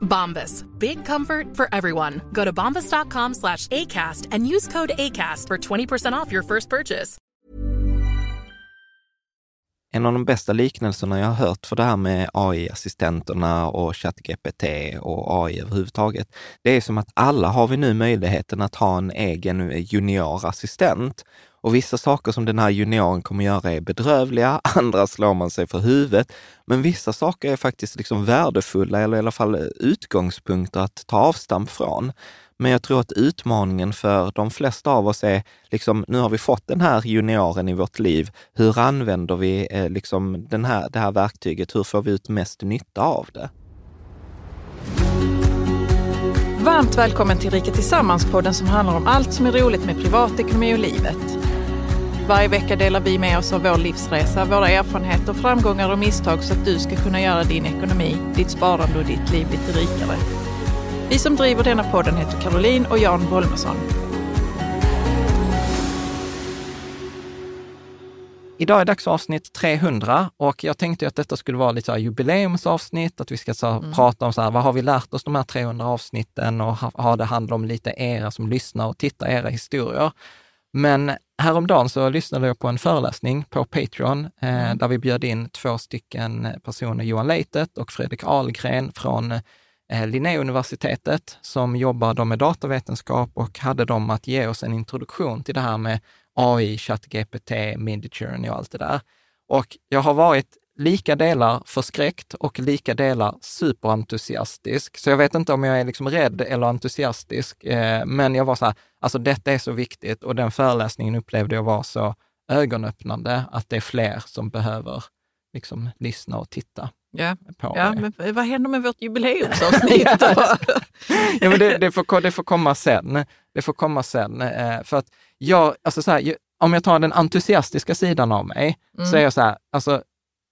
Bombas. Big comfort for everyone. Go to bombas.com slash ACAST and use code ACAST for 20% off your first purchase. En av de bästa liknelserna jag har hört för det här med AI-assistenterna och ChatGPT och AI överhuvudtaget, det är som att alla har vi nu möjligheten att ha en egen juniorassistent. Och vissa saker som den här junioren kommer göra är bedrövliga, andra slår man sig för huvudet. Men vissa saker är faktiskt liksom värdefulla eller i alla fall utgångspunkter att ta avstamp från. Men jag tror att utmaningen för de flesta av oss är, liksom, nu har vi fått den här junioren i vårt liv. Hur använder vi eh, liksom, den här, det här verktyget? Hur får vi ut mest nytta av det? Varmt välkommen till Rika Tillsammans-podden som handlar om allt som är roligt med privatekonomi och livet. Varje vecka delar vi med oss av vår livsresa, våra erfarenheter, framgångar och misstag så att du ska kunna göra din ekonomi, ditt sparande och ditt liv lite rikare. Vi som driver denna podden heter Caroline och Jan Bolmesson. Idag är dags för avsnitt 300 och jag tänkte att detta skulle vara lite jubileumsavsnitt, att vi ska så här prata om så här, vad har vi lärt oss de här 300 avsnitten och ha, ha det handla om lite era som lyssnar och tittar, era historier. Men häromdagen så lyssnade jag på en föreläsning på Patreon eh, där vi bjöd in två stycken personer, Johan Leitet och Fredrik Ahlgren från eh, Linnéuniversitetet som jobbar då med datavetenskap och hade dem att ge oss en introduktion till det här med AI, ChatGPT, Midjourney och allt det där. Och jag har varit lika delar förskräckt och lika delar superentusiastisk. Så jag vet inte om jag är liksom rädd eller entusiastisk, eh, men jag var så här, alltså detta är så viktigt och den föreläsningen upplevde jag var så ögonöppnande att det är fler som behöver liksom lyssna och titta Ja, på ja det. men vad händer med vårt jubileumsavsnitt ja, men det, det, får, det får komma sen. Det får komma sen. Eh, för att jag, alltså så här, om jag tar den entusiastiska sidan av mig, så är jag så här, alltså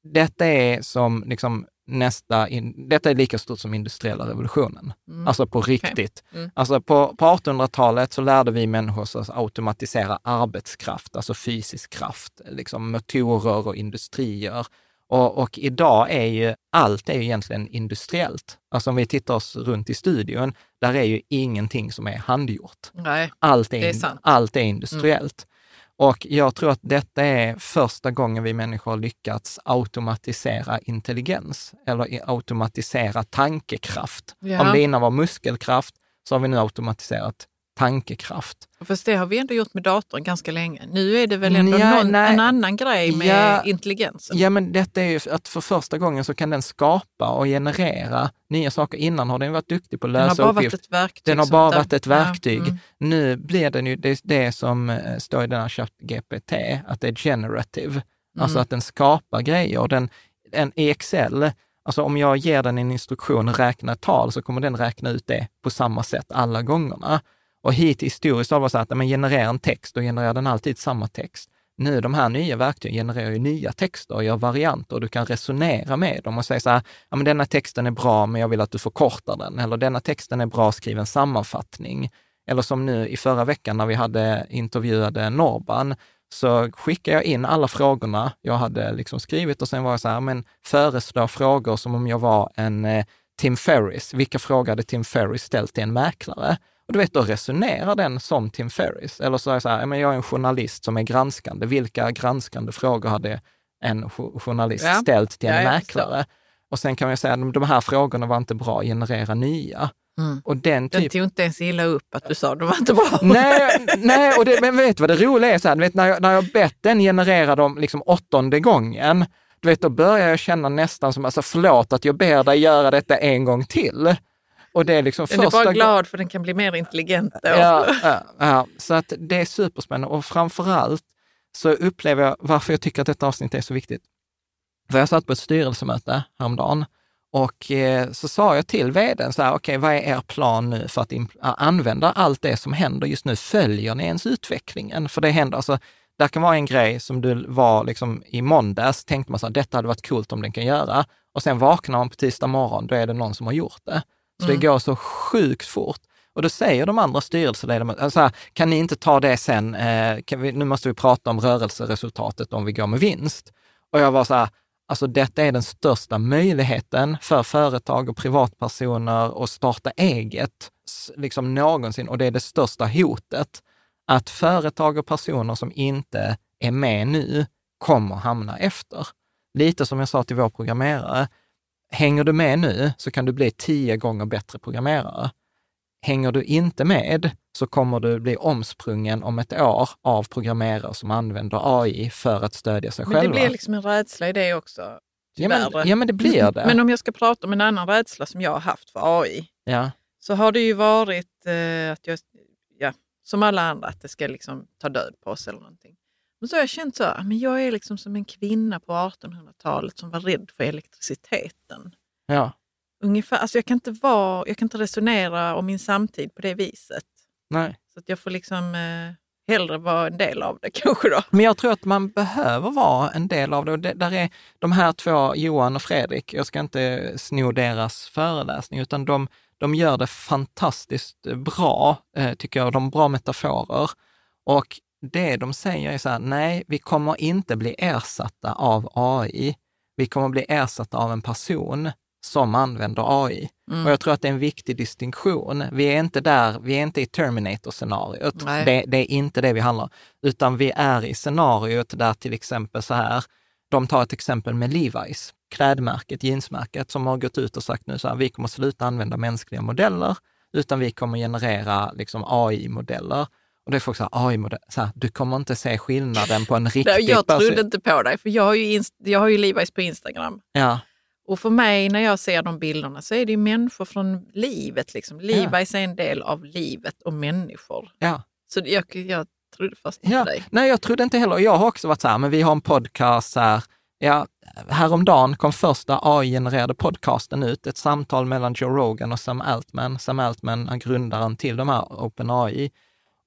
detta är som liksom nästa, in, detta är lika stort som industriella revolutionen. Alltså på riktigt. Mm. Alltså på, på 1800-talet så lärde vi människor att automatisera arbetskraft, alltså fysisk kraft, liksom motorer och industrier. Och, och idag är ju allt är ju egentligen industriellt. Alltså om vi tittar oss runt i studion, där är ju ingenting som är handgjort. Nej, Allt är, är allt är industriellt. Och jag tror att detta är första gången vi människor har lyckats automatisera intelligens eller automatisera tankekraft. Ja. Om det innan var muskelkraft så har vi nu automatiserat tankekraft. fast det har vi ändå gjort med datorn ganska länge. Nu är det väl ändå Ja, någon, en annan grej med Ja. intelligensen. Ja, men detta är ju att för första gången så kan den skapa och generera nya saker. Innan har den varit duktig på att Den har lösa ett verktyg. Den har bara varit ett Ja, verktyg. mm. Nu blir den ju det, det som eh, står i den här ChatGPT, att det är generative. Alltså Mm. att den skapar grejer. Den, en, I Excel, alltså om jag ger den en instruktion räkna tal så kommer den räkna ut det på samma sätt alla gångerna. Och hit historiskt har det varit så att man generera en text, då genererar den alltid samma text. Nu de här nya verktygen genererar ju nya texter och gör varianter och du kan resonera med dem och säga så här, ja men denna texten är bra men jag vill att du förkortar den. Eller denna texten är bra, skriv en sammanfattning. Eller som nu i förra veckan när vi hade intervjuade Norban, så skickade jag in alla frågorna jag hade liksom skrivit och sen var jag så här, men föreslå frågor som om jag var en eh, Tim Ferris. Vilka frågor hade Tim Ferris ställt till en mäklare? Och du vet, då resonerar den som Tim Ferris. Eller så är jag så här, men jag är en journalist som är granskande. Vilka granskande frågor hade en jo- journalist Ja. ställt till en Ja, mäklare? Och sen kan jag säga, de, de här frågorna var inte bra, generera nya. Mm. Och den Den typ... tog inte ens illa upp att du sa de var inte bra. Nej, nej och det, men vet du vad det roliga är? Så här, vet, när, jag, när jag bett den generera dem liksom åttonde gången, du vet, då börjar jag känna nästan som, alltså förlåt att jag ber dig göra detta en gång till. Och det är liksom Den är första bara gången- glad för den kan bli mer intelligent då. Ja, ja, ja, så att det är superspännande och framförallt så upplever jag varför jag tycker att detta avsnitt är så viktigt. För jag satt på ett styrelsemöte häromdagen och eh, så sa jag till vdn så här, okej, vad är er plan nu för att använda allt det som händer just nu? Följer ni ens utvecklingen? För det händer, alltså, där kan vara en grej som du var liksom i måndags, tänkte man så här, detta hade varit coolt om den kan göra. Och sen vaknar man på tisdag morgon, då är det någon som har gjort det. Så det går så sjukt fort. Och då säger de andra styrelseledamöterna, alltså här, kan ni inte ta det sen, eh, vi, nu måste vi prata om rörelseresultatet om vi går med vinst. Och jag var så här, alltså detta är den största möjligheten för företag och privatpersoner att starta eget, liksom någonsin. Och det är det största hotet, att företag och personer som inte är med nu kommer hamna efter. Lite som jag sa till vår programmerare, hänger du med nu så kan du bli tio gånger bättre programmerare. Hänger du inte med så kommer du bli omsprungen om ett år av programmerare som använder AI för att stödja sig Men det själva. blir liksom en rädsla i det också. ja, men, ja, men det blir det. Men om jag ska prata om en annan rädsla som jag har haft för AI, ja. så har det ju varit eh, att jag, ja, som alla andra, att det ska liksom ta död på oss eller någonting. Men så har jag känt så, här, men jag är liksom som en kvinna på 1800-talet som var rädd för elektriciteten. Ja. Ungefär, alltså jag, kan inte vara, jag kan inte resonera om min samtid på det viset. Nej. Så att jag får liksom eh, hellre vara en del av det kanske då. Men jag tror att man behöver vara en del av det. Och det där är de här två, Johan och Fredrik, jag ska inte sno deras föreläsning, utan de, de gör det fantastiskt bra, eh, tycker jag. De har bra metaforer. Och det de säger är så här, nej, vi kommer inte bli ersatta av AI. Vi kommer bli ersatta av en person som använder AI. Och jag tror att det är en viktig distinktion. Vi är inte där, vi är inte i Terminator-scenariot. Det, det är inte det vi handlar utan vi är i scenariot där till exempel så här, de tar ett exempel med Levi's, klädmärket, jeansmärket, som har gått ut och sagt nu så här, vi kommer sluta använda mänskliga modeller, utan vi kommer generera liksom AI-modeller. Och det är folk så här, AI-modell, så här, du kommer inte se skillnaden på en riktig Jag person. trodde inte på dig, för jag har ju, inst- jag har ju Levi's på Instagram. Ja, Och för mig när jag ser de bilderna så är det ju människor från livet. Liksom. Levi's är en del av livet och människor. ja. Så jag, jag trodde först inte Ja, dig. nej, jag trodde inte heller. Jag har också varit så här, men vi har en podcast här. Ja, häromdagen kom första AI-genererade podcasten ut, ett samtal mellan Joe Rogan och Sam Altman. Sam Altman är grundaren till de här OpenAI.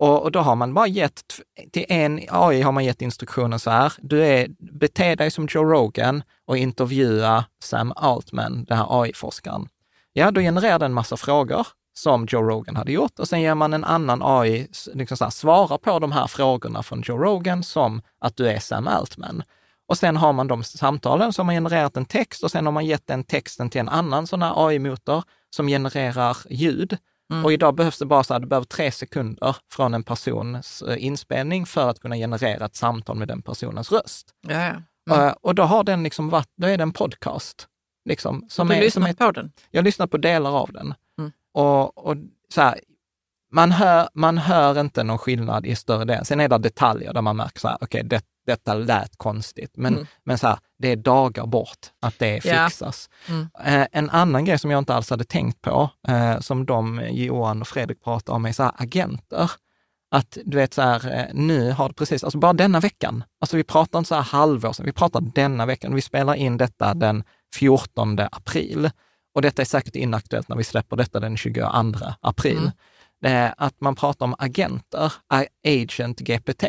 Och, och då har man bara gett, till en AI har man gett instruktionen så här, du är, bete dig som Joe Rogan och intervjua Sam Altman, den här AI-forskaren. Ja, då genererar den en massa frågor som Joe Rogan hade gjort och sen ger man en annan AI, liksom så här, svara på de här frågorna från Joe Rogan som att du är Sam Altman. Och sen har man de samtalen, som har genererat en text och sen har man gett den texten till en annan sån här AI-motor som genererar ljud. Och idag behövs det bara så här, du behöver tre sekunder från en persons eh, inspelning för att kunna generera ett samtal med den personens röst. Ja, ja. Eh, Och då har den liksom varit, då är det en podcast. Liksom, som du är, som lyssnat är, på den? jag har lyssnat på delar av den. Mm. Och, och så här, man, hör, man hör inte någon skillnad i större delen. Sen är det detaljer där man märker så här, okej, det, detta lät konstigt. Men, Mm. men så här, det är dagar bort att det Ja. fixas. Mm. Eh, en annan grej som jag inte alls hade tänkt på, eh, som de, Johan och Fredrik pratar om, är så agenter. Att du vet så här, eh, nu har det precis, alltså bara denna veckan, alltså vi pratar inte så här halvår sedan, vi pratar denna veckan. Vi spelar in detta den 14 april. Och detta är säkert inaktuellt när vi släpper detta den 22 april. Mm. Det är att man pratar om agenter, agent GPT,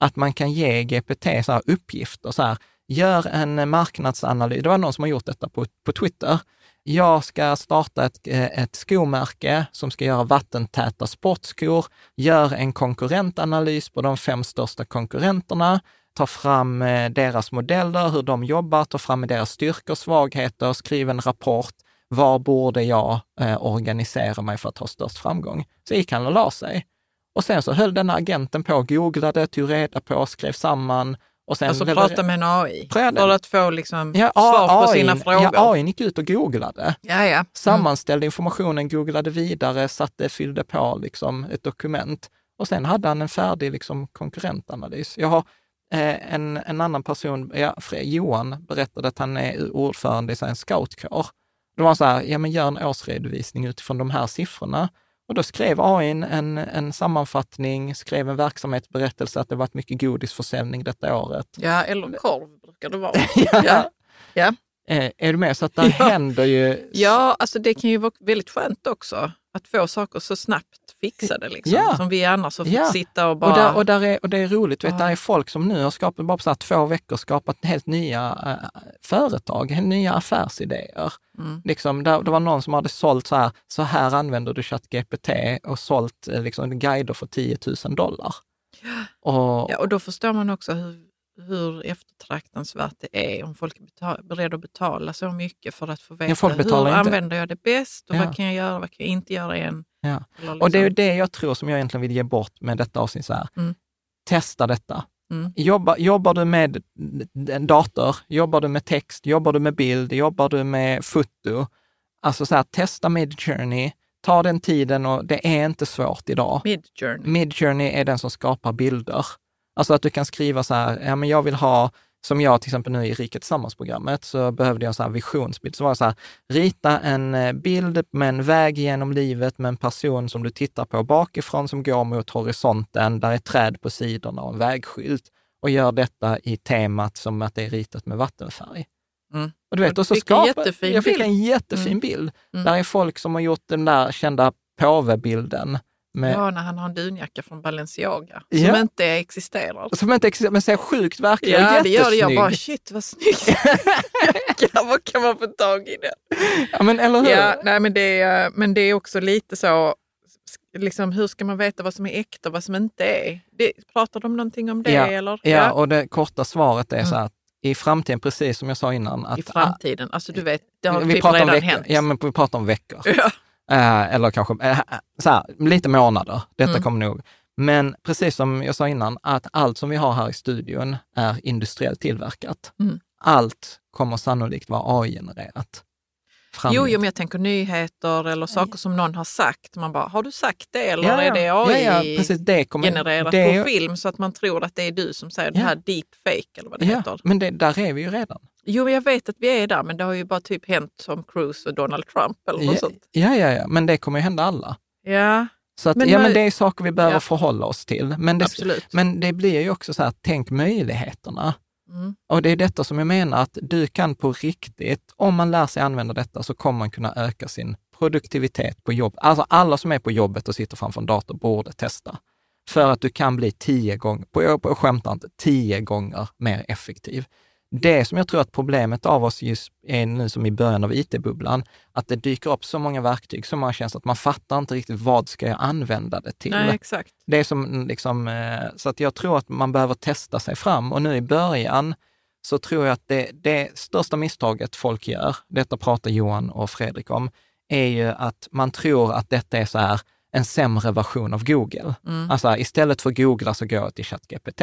att man kan ge GPT så uppgifter, så här, gör en eh, marknadsanalys. Det var någon som har gjort detta på, på Twitter. Jag ska starta ett, eh, ett skomärke som ska göra vattentäta sportskor. Gör en konkurrentanalys på de fem största konkurrenterna. Ta fram eh, deras modeller, hur de jobbar, ta fram deras styrkor och svagheter, skriv en rapport. Var borde jag eh, organisera mig för att ha störst framgång? Så gick han och la sig. Och sen så höll den här agenten på, googlade, tog reda på, skrev samman och sen Alltså prata med en AI Pröva för att få liksom ja, svar på AI, sina frågor. Ja, AI gick ut och googlade. ja, ja. Mm. sammanställde informationen, googlade vidare, satte, fyllde på liksom ett dokument och sen hade han en färdig liksom, konkurrentanalys. Jag har eh, en, en annan person, ja, Johan, berättade att han är ordförande i en scoutkår. Då var han så här, ja men gör en årsredovisning utifrån de här siffrorna. Och då skrev AI en, en sammanfattning, skrev en verksamhetsberättelse att det varit mycket godisförsäljning detta året. ja, eller korv brukar det vara. Ja. Ja. Ja. Eh, är du med? Så att det Ja. händer ju Ja, alltså det kan ju vara väldigt skönt också att få saker så snabbt fixade. Liksom, Ja. Som vi annars har fått Ja. sitta och bara... Och, där, och, där är, och det är roligt, vet, Ja. där är folk som nu har skapat, bara på så här två veckor, skapat helt nya äh, företag, helt nya affärsidéer. Mm. Liksom, där, det var någon som hade sålt så här, så här använder du ChatGPT och sålt eh, liksom, guider för 10 000 dollar. Och, Ja, och då förstår man också hur, hur eftertraktansvärt det är om folk är beredda att betala så mycket för att få veta folk hur inte. använder jag det bäst och Ja. vad kan jag göra, vad kan jag inte göra än. Ja. Eller och det är liksom- det jag tror som jag egentligen vill ge bort med detta avsnitt. Så. Mm. Testa detta. Mm. Jobba, jobbar du med en dator, jobbar du med text, jobbar du med bild, jobbar du med foto, alltså så här, testa Midjourney, ta den tiden och det är inte svårt idag. Midjourney. Midjourney är den som skapar bilder. Alltså att du kan skriva så här, ja men jag vill ha, som jag till exempel nu i Riket Tillsammans-programmet, så behövde jag så här visionsbild. Så var det så här, rita en eh, bild med en väg genom livet med en person som du tittar på bakifrån som går mot horisonten, där är träd på sidorna och en vägskylt. Och gör detta i temat som att det är ritat med vattenfärg. Mm. Och du vet, Och så jättefin jag fick en jättefin Mm. bild. Mm. Där är folk som har gjort den där kända påvebilden. Med, Ja, när han har en dunjacka från Balenciaga Ja. som inte existerar. Som inte existerar, men ser sjukt verklig och Ja, det gör det. Jag jättesnygg. bara, shit vad snyggt. ja, vad kan man få tag i det? Ja, men eller hur? Ja, nej, men, det är, men det är också lite så, liksom, hur ska man veta vad som är äkta och vad som inte är? Det, pratar de någonting om det? Ja, eller? Ja, och det korta svaret är Mm. så att i framtiden, precis som jag sa innan, att I framtiden. Alltså du vet, det har vi typ pratar om redan veckor, hänt. ja men vi pratar om veckor. Ja. Eh, eller kanske eh, så här, lite månader. Detta Mm. kommer nog. Men precis som jag sa innan, att allt som vi har här i studion är industriellt tillverkat. Mm. Allt kommer sannolikt vara AI-genererat. Jo, jo, men jag tänker nyheter eller saker som någon har sagt. Man bara, har du sagt det eller ja, är det ja, AI ja, ja, på film så att man tror att det är du som säger det Ja. här deepfake eller vad det heter? men det, där är vi ju redan. Jo, jag vet att vi är där, men det har ju bara typ hänt som Cruise och Donald Trump eller något Ja, sånt. ja, ja, ja, men det kommer ju hända alla. Ja, Så att, Men ja, men det är saker vi behöver Ja. förhålla oss till. Men det, absolut. men det blir ju också så här, tänk möjligheterna. Mm. Och det är detta som jag menar att du kan på riktigt, om man lär sig använda detta, så kommer man kunna öka sin produktivitet på jobb. Alltså alla som är på jobbet och sitter framför en dator borde testa. För att du kan bli tio gånger, på, jag skämtar inte, tio gånger mer effektiv. Det som jag tror att problemet av oss just är nu som i början av IT-bubblan, att det dyker upp så många verktyg, så många tjänster att man fattar inte riktigt vad ska jag använda det till. Nej, exakt. Det är som liksom, eh, så att jag tror att man behöver testa sig fram och nu i början så tror jag att det, det största misstaget folk gör, detta pratar Johan och Fredrik om, är ju att man tror att detta är så här en sämre version av Google. Mm. Alltså istället för googla så går jag till ChatGPT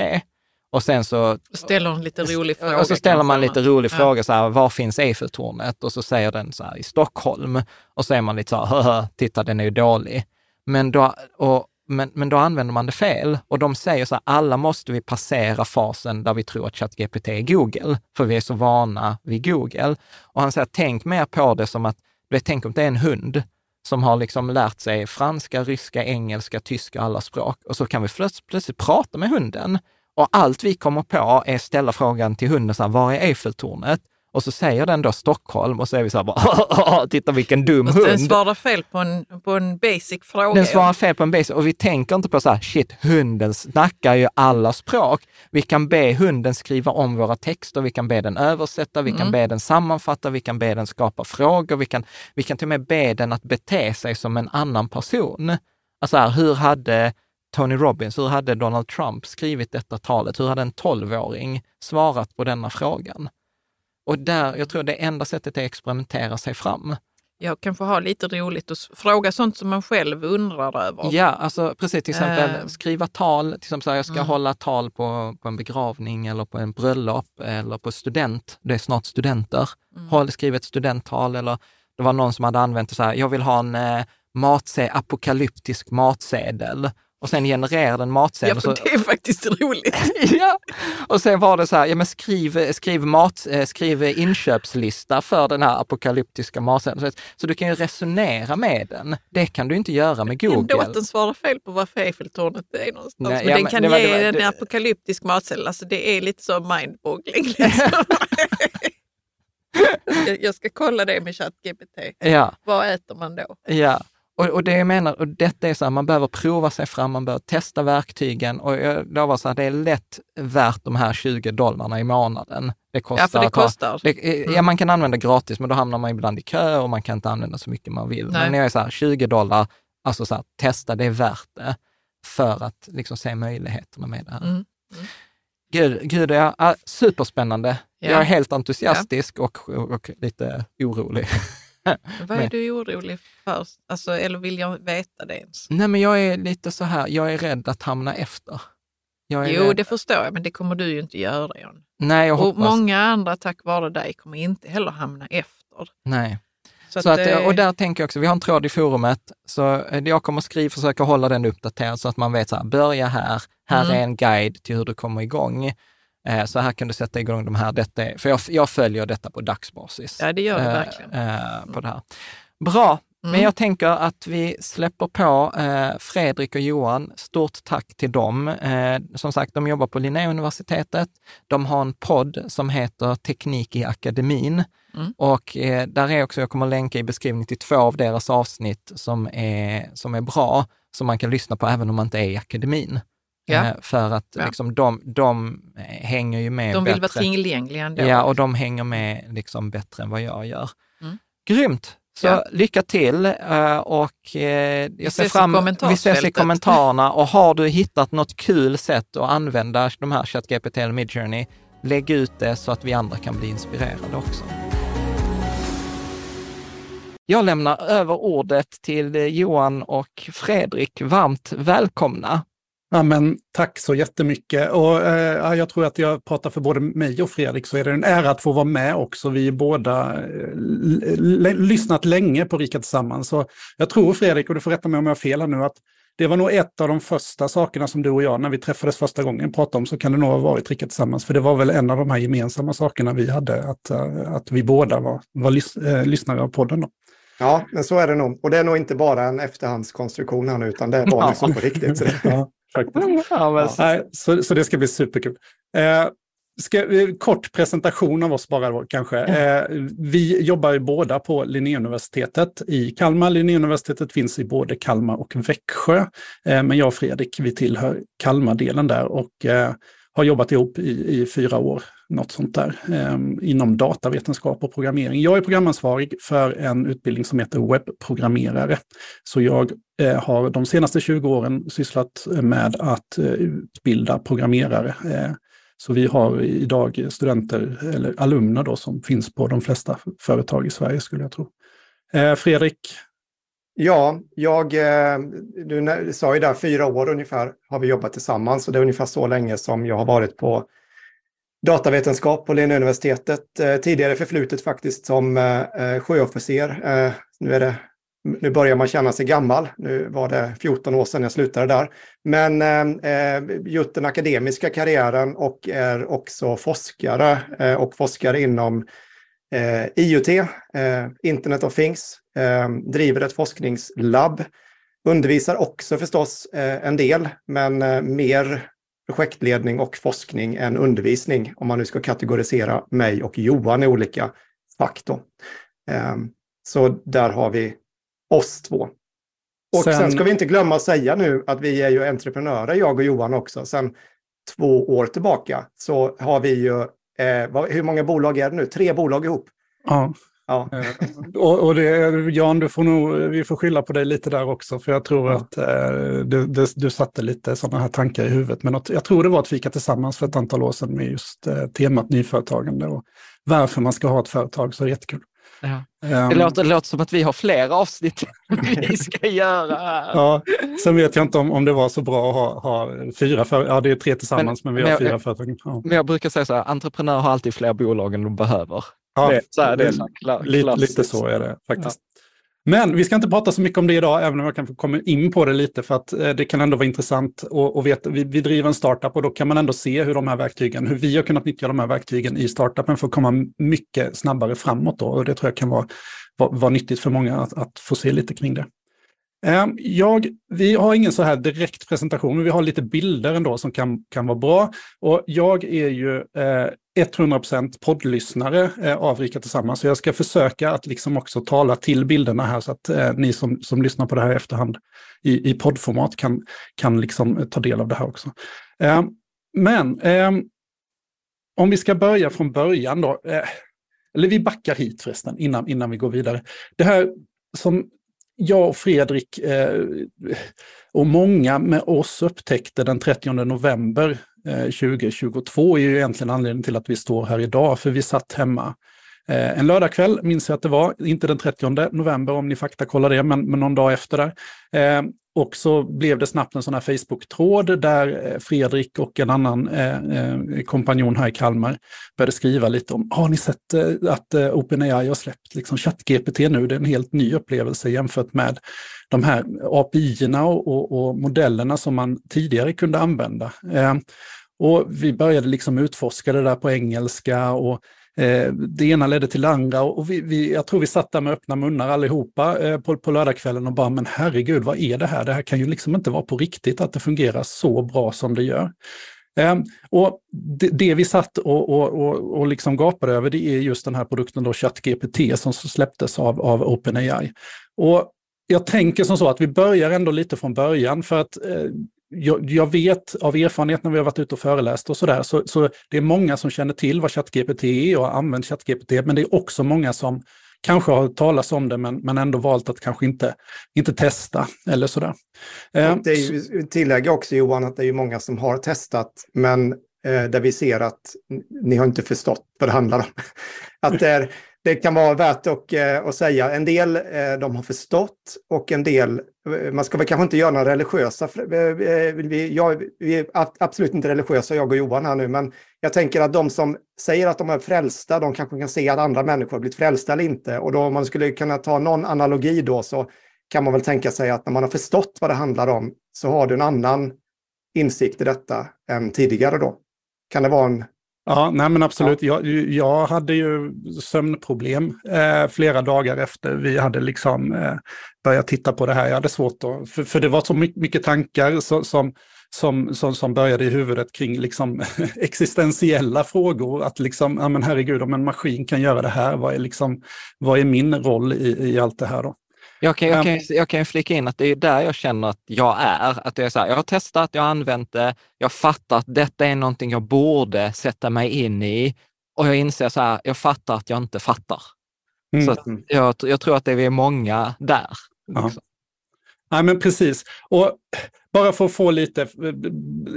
och sen så Ställer en lite rolig fråga. och så ställer man lite rolig Ja. fråga, så här, var finns Eiffeltornet? Och så säger den så här, i Stockholm. Och så är man lite så här, "Höhö, titta den är ju dålig. Men då, och, men, men då använder man det fel. Och de säger så här, alla måste vi passera fasen där vi tror att ChatGPT är Google, för vi är så vana vid Google. Och han säger, tänk mer på det som att, du vet, tänk om det är en hund som har liksom lärt sig franska, ryska, engelska, tyska, alla språk. Och så kan vi plötsligt, plötsligt prata med hunden. Och allt vi kommer på är att ställa frågan till hunden, så här, var är Eiffeltornet? Och så säger den då Stockholm och så är vi så här, bara, titta vilken dum Fast den hund. svarar fel på en, på en basic fråga. Den svarar fel på en basic och vi tänker inte på så här, shit, hunden snackar ju alla språk. Vi kan be hunden skriva om våra texter, vi kan be den översätta, vi kan Mm. be den sammanfatta, vi kan be den skapa frågor, vi kan, vi kan till och med be den att bete sig som en annan person. Alltså här, hur hade Tony Robbins, hur hade Donald Trump skrivit detta talet? Hur hade en tolvåring svarat på denna frågan? Och där, jag tror det enda sättet är att experimentera sig fram. jag kanske har lite roligt att fråga sånt som man själv undrar över. Ja, alltså precis. Till exempel Eh. skriva tal. Till exempel så här, jag ska Mm. hålla tal på, på en begravning eller på en bröllop eller på student. Det är snart studenter. Mm. Håll, skriv ett studenttal eller det var någon som hade använt det så här, jag vill ha en eh, matse, apokalyptisk matsedel. Och sen genererar den matsedel. Ja, för så, det är faktiskt roligt. ja. Och sen var det så här, ja men skriv, skriv, mat, eh, skriv inköpslista för den här apokalyptiska matsedeln. Så, du kan ju resonera med den. Det kan du inte göra med Google. Ändå att den svarar fel på varför Eiffeltornet är någonstans. Nej, men ja, den men kan det var- ge det var- en det- apokalyptisk matsedel. Alltså det är lite så mindboggling. Liksom. jag, jag ska kolla det med ChatGPT. Ja, Vad äter man då? ja. Och, och det jag menar, och detta är så här, man behöver prova sig fram, man behöver testa verktygen och jag lovar så här, det är lätt värt de här 20 dollarna i månaden. Det kostar Ja, för det att ha- kostar. Det, ja, man kan använda gratis, men då hamnar man ibland i kö och man kan inte använda så mycket man vill. Nej. Men jag är så här, 20 dollar, alltså så här, testa, det är värt det för att liksom se möjligheterna med det här. Mm. Gud, gud ja, ah, superspännande. Ja. Jag är helt entusiastisk och, och, och lite orolig. Vad är du orolig för? Alltså, eller vill jag veta det ens? Nej, men jag är lite så här, jag är rädd att hamna efter. Jo, rädd. det förstår jag, men det kommer du ju inte göra, John. Nej, jag Och hoppas. många andra, tack vare dig, kommer inte heller hamna efter. Nej. Så, Så att, eh, och där tänker jag också, vi har en tråd i forumet, så eh, jag kommer skriva, försöka hålla den uppdaterad så att man vet så här, börja här, här Mm. är en guide till hur du kommer igång. Eh, så här kan du sätta igång de här, detta är, för jag, jag följer detta på dagsbasis. Ja, det gör du eh, verkligen. eh, på det här. Bra, men Mm. jag tänker att vi släpper på eh, Fredrik och Johan. Stort tack till dem. Eh, som sagt, de jobbar på Linnéuniversitetet. De har en podd som heter Teknik i akademin. Mm. Och eh, där är också, jag kommer länka i beskrivningen till två av deras avsnitt som är, som är bra, som man kan lyssna på även om man inte är i akademin. Ja. Eh, för att Ja. liksom, de, de eh, hänger ju med De vill vara bättre. tillgängliga ändå. Ja, och de hänger med liksom bättre än vad jag gör. Mm. Grymt! Så Ja. lycka till eh, och jag ser fram Vi ses i kommentarerna och har du hittat något kul sätt att använda de här ChatGPT eller Midjourney, lägg ut det så att vi andra kan bli inspirerade också. Jag lämnar över ordet till Johan och Fredrik. Varmt välkomna! Ja, men tack så jättemycket. Och, eh, ja, jag tror att jag pratar för både mig och Fredrik, så är det en ära att få vara med också. Vi båda eh, lyssnat länge på Rika Tillsammans. Så jag tror, Fredrik, och du får rätta mig om jag har fel här nu, att det var nog ett av de första sakerna som du och jag, när vi träffades första gången, pratade om, så kan det nog ha varit Rika Tillsammans. För det var väl en av de här gemensamma sakerna vi hade, att, eh, att vi båda var, var lys- eh, lyssnare av podden. Då. Ja, men så är det nog. Och det är nog inte bara en efterhandskonstruktion här nu, utan det var Ja. liksom på riktigt. Så det- Ja, faktiskt. Ja, men, Nej, så, så det ska bli superkul. Eh, ska, eh, kort presentation av oss bara då kanske. Eh, vi jobbar ju båda på Linnéuniversitetet i Kalmar. Linnéuniversitetet finns i både Kalmar och Växjö. Eh, men jag och Fredrik, vi tillhör Kalmardelen där och eh, har jobbat ihop i, i fyra år, något sånt där, eh, inom datavetenskap och programmering. Jag är programansvarig för en utbildning som heter webbprogrammerare. Så jag eh, har de senaste 20 åren sysslat med att eh, utbilda programmerare. Eh, så vi har idag studenter, eller alumner då, som finns på de flesta företag i Sverige skulle jag tro. Eh, Fredrik, Ja, jag, eh, du sa ju där fyra år ungefär har vi jobbat tillsammans och det är ungefär så länge som jag har varit på datavetenskap på Linnéuniversitetet. Eh, tidigare förflutet faktiskt som eh, sjöofficer. Nu, är det, nu börjar man känna sig gammal. Nu var det 14 år sedan jag slutade där. Men gjort den akademiska karriären och är också forskare och forskare inom IoT, Internet of Things, driver ett forskningslabb, undervisar också förstås eh, en del, men eh, mer projektledning och forskning än undervisning, om man nu ska kategorisera mig och Johan i olika fack. Då. Eh, så där har vi oss två. Och sen, Sen- ska vi inte glömma att säga nu att vi är ju entreprenörer, jag och Johan också. Sen två år tillbaka så har vi ju, eh, vad, hur många bolag är det nu? Tre bolag ihop. ja, Ja. Eh, och, och det, Jan, du får nog, vi får skylla på dig lite där också, för jag tror Ja. att eh, du, du, du satte lite sådana här tankar i huvudet. Men något, jag tror det var ett fika tillsammans för ett antal år sedan med just eh, temat nyföretagande och varför man ska ha ett företag, så det är jättekul. Ja. Um, det, låter, det låter som att vi har fler avsnitt vi ska göra. Ja, sen vet jag inte om, om det var så bra att ha, ha fyra företag. Ja, det är tre tillsammans, men, men vi har fyra företag. Ja. Men jag brukar säga så här, entreprenörer har alltid fler bolag än de behöver. Ja, det, så här, det är så klar, lite, lite så är det faktiskt. Men vi ska inte prata så mycket om det idag, även om jag kan komma in på det lite, för att eh, det kan ändå vara intressant att veta. Vi, vi driver en startup och då kan man ändå se hur de här verktygen, hur vi har kunnat nyttja de här verktygen i startupen för att komma mycket snabbare framåt. Då. Och det tror jag kan vara, vara, vara nyttigt för många att, att få se lite kring det. Ehm, jag, vi har ingen så här direkt presentation, men vi har lite bilder ändå som kan, kan vara bra. Och jag är ju eh, 100% poddlyssnare eh, av Rika Tillsammans, så jag ska försöka att liksom också tala till bilderna här så att eh, ni som, som lyssnar på det här i efterhand i, i poddformat kan, kan liksom eh, ta del av det här också. Eh, men eh, om vi ska börja från början då, eller vi backar hit förresten innan, innan vi går vidare. Det här som jag och Fredrik och många med oss upptäckte den 30 november Eh, 2022 är ju egentligen anledningen till att vi står här idag, för vi satt hemma eh, en lördagkväll, minns jag att det var, inte den 30 november om ni faktakollar det, men, men någon dag efter där. Eh, och så blev det snabbt en sån här Facebook-tråd där eh, Fredrik och en annan eh, eh, kompanjon här i Kalmar började skriva lite om, har ni sett eh, att eh, OpenAI har släppt liksom ChatGPT nu? Det är en helt ny upplevelse jämfört med de här API-erna och, och, och, modellerna som man tidigare kunde använda. Eh, och vi började liksom utforska det där på engelska och Eh, det ena ledde till det andra och vi, vi, jag tror vi satt där med öppna munnar allihopa eh, på, på lördagskvällen och bara, men herregud, vad är det här? Det här kan ju liksom inte vara på riktigt att det fungerar så bra som det gör. Eh, och det, det, vi satt och, och, och, och liksom gapade över, det är just den här produkten då, ChatGPT, som släpptes av, av OpenAI. Och jag tänker som så att vi börjar ändå lite från början, för att eh, jag, jag, vet av erfarenhet när vi har varit ute och föreläst och sådär, så, så det är många som känner till vad ChatGPT är och har använt ChatGPT, men det är också många som kanske har talat om det men, men ändå valt att kanske inte, inte testa eller sådär. Eh, det är ju, tillägga också Johan att det är ju många som har testat men eh, där vi ser att ni har inte förstått vad det handlar om. Att det är, det kan vara värt att, eh, att säga. En del eh, de har förstått och en del, eh, man ska väl kanske inte göra några religiösa, vi, jag, vi är absolut inte religiösa jag och Johan här nu, men jag tänker att de som säger att de är frälsta, de kanske kan se att andra människor har blivit frälsta eller inte. Och då om man skulle kunna ta någon analogi då så kan man väl tänka sig att när man har förstått vad det handlar om så har du en annan insikt i detta än tidigare då. Kan det vara en Ja, nej men absolut. Ja. Jag, jag hade ju sömnproblem eh, flera dagar efter vi hade liksom eh, börjat titta på det här. Jag hade svårt att, för, för det var så mycket, tankar så, som, som, som, som började i huvudet kring liksom existentiella frågor. Att liksom, ja men herregud, om en maskin kan göra det här, vad är, liksom, vad är min roll i, i allt det här då? Jag kan, jag, kan, jag kan flika in att det är där jag känner att jag är. Att det är så här, jag har testat, jag har använt det, jag fattar att detta är någonting jag borde sätta mig in i och jag inser så här, jag fattar att jag inte fattar. Mm. Så jag, jag, tror att det är många där. Liksom. Nej, men precis. Och bara för att få lite,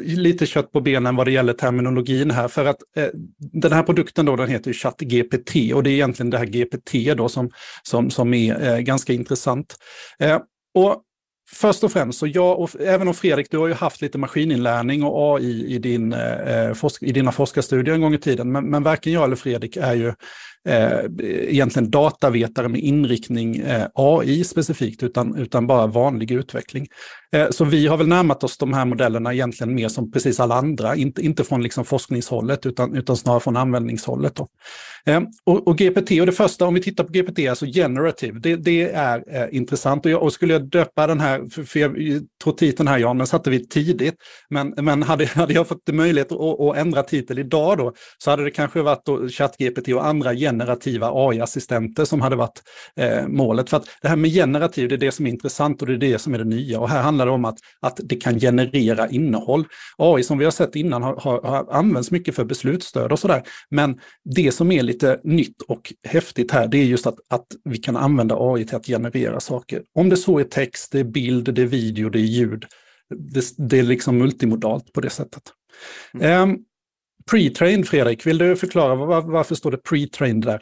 lite kött på benen vad det gäller terminologin här, för att eh, den här produkten då, den heter ChatGPT och det är egentligen det här GPT då som, som, som är eh, ganska intressant. Eh, och Först och främst, så jag och även om Fredrik, du har ju haft lite maskininlärning och AI i, din, eh, eh, forsk, i dina forskarstudier en gång i tiden, men, men varken jag eller Fredrik är ju eh, egentligen datavetare med inriktning eh, AI specifikt, utan, utan bara vanlig utveckling. Eh, så vi har väl närmat oss de här modellerna egentligen mer som precis alla andra, inte, inte från liksom forskningshållet utan, utan snarare från användningshållet. Då. Eh, och, och, GPT, och det första om vi tittar på GPT, alltså generative, det, det är eh, intressant. Och, jag, och, skulle jag döpa den här, för, för jag tror titeln här Jan, den satte vi tidigt, men, men hade, hade jag fått möjlighet att, att ändra titel idag då, så hade det kanske varit ChatGPT och andra generativa AI-assistenter som hade varit eh, målet. För att det här med generativ, det är det som är intressant och det är det som är det nya. Och här handlar det om att, att det kan generera innehåll. AI som vi har sett innan har, har, har använts mycket för beslutsstöd och sådär. Men det som är lite nytt och häftigt här, det är just att, att vi kan använda AI till att generera saker. Om det så är text, det är bild, det är video, det är ljud. Det, det är liksom multimodalt på det sättet. Mm. Um, Pre-trained, Fredrik, vill du förklara var, varför står det pre-trained där?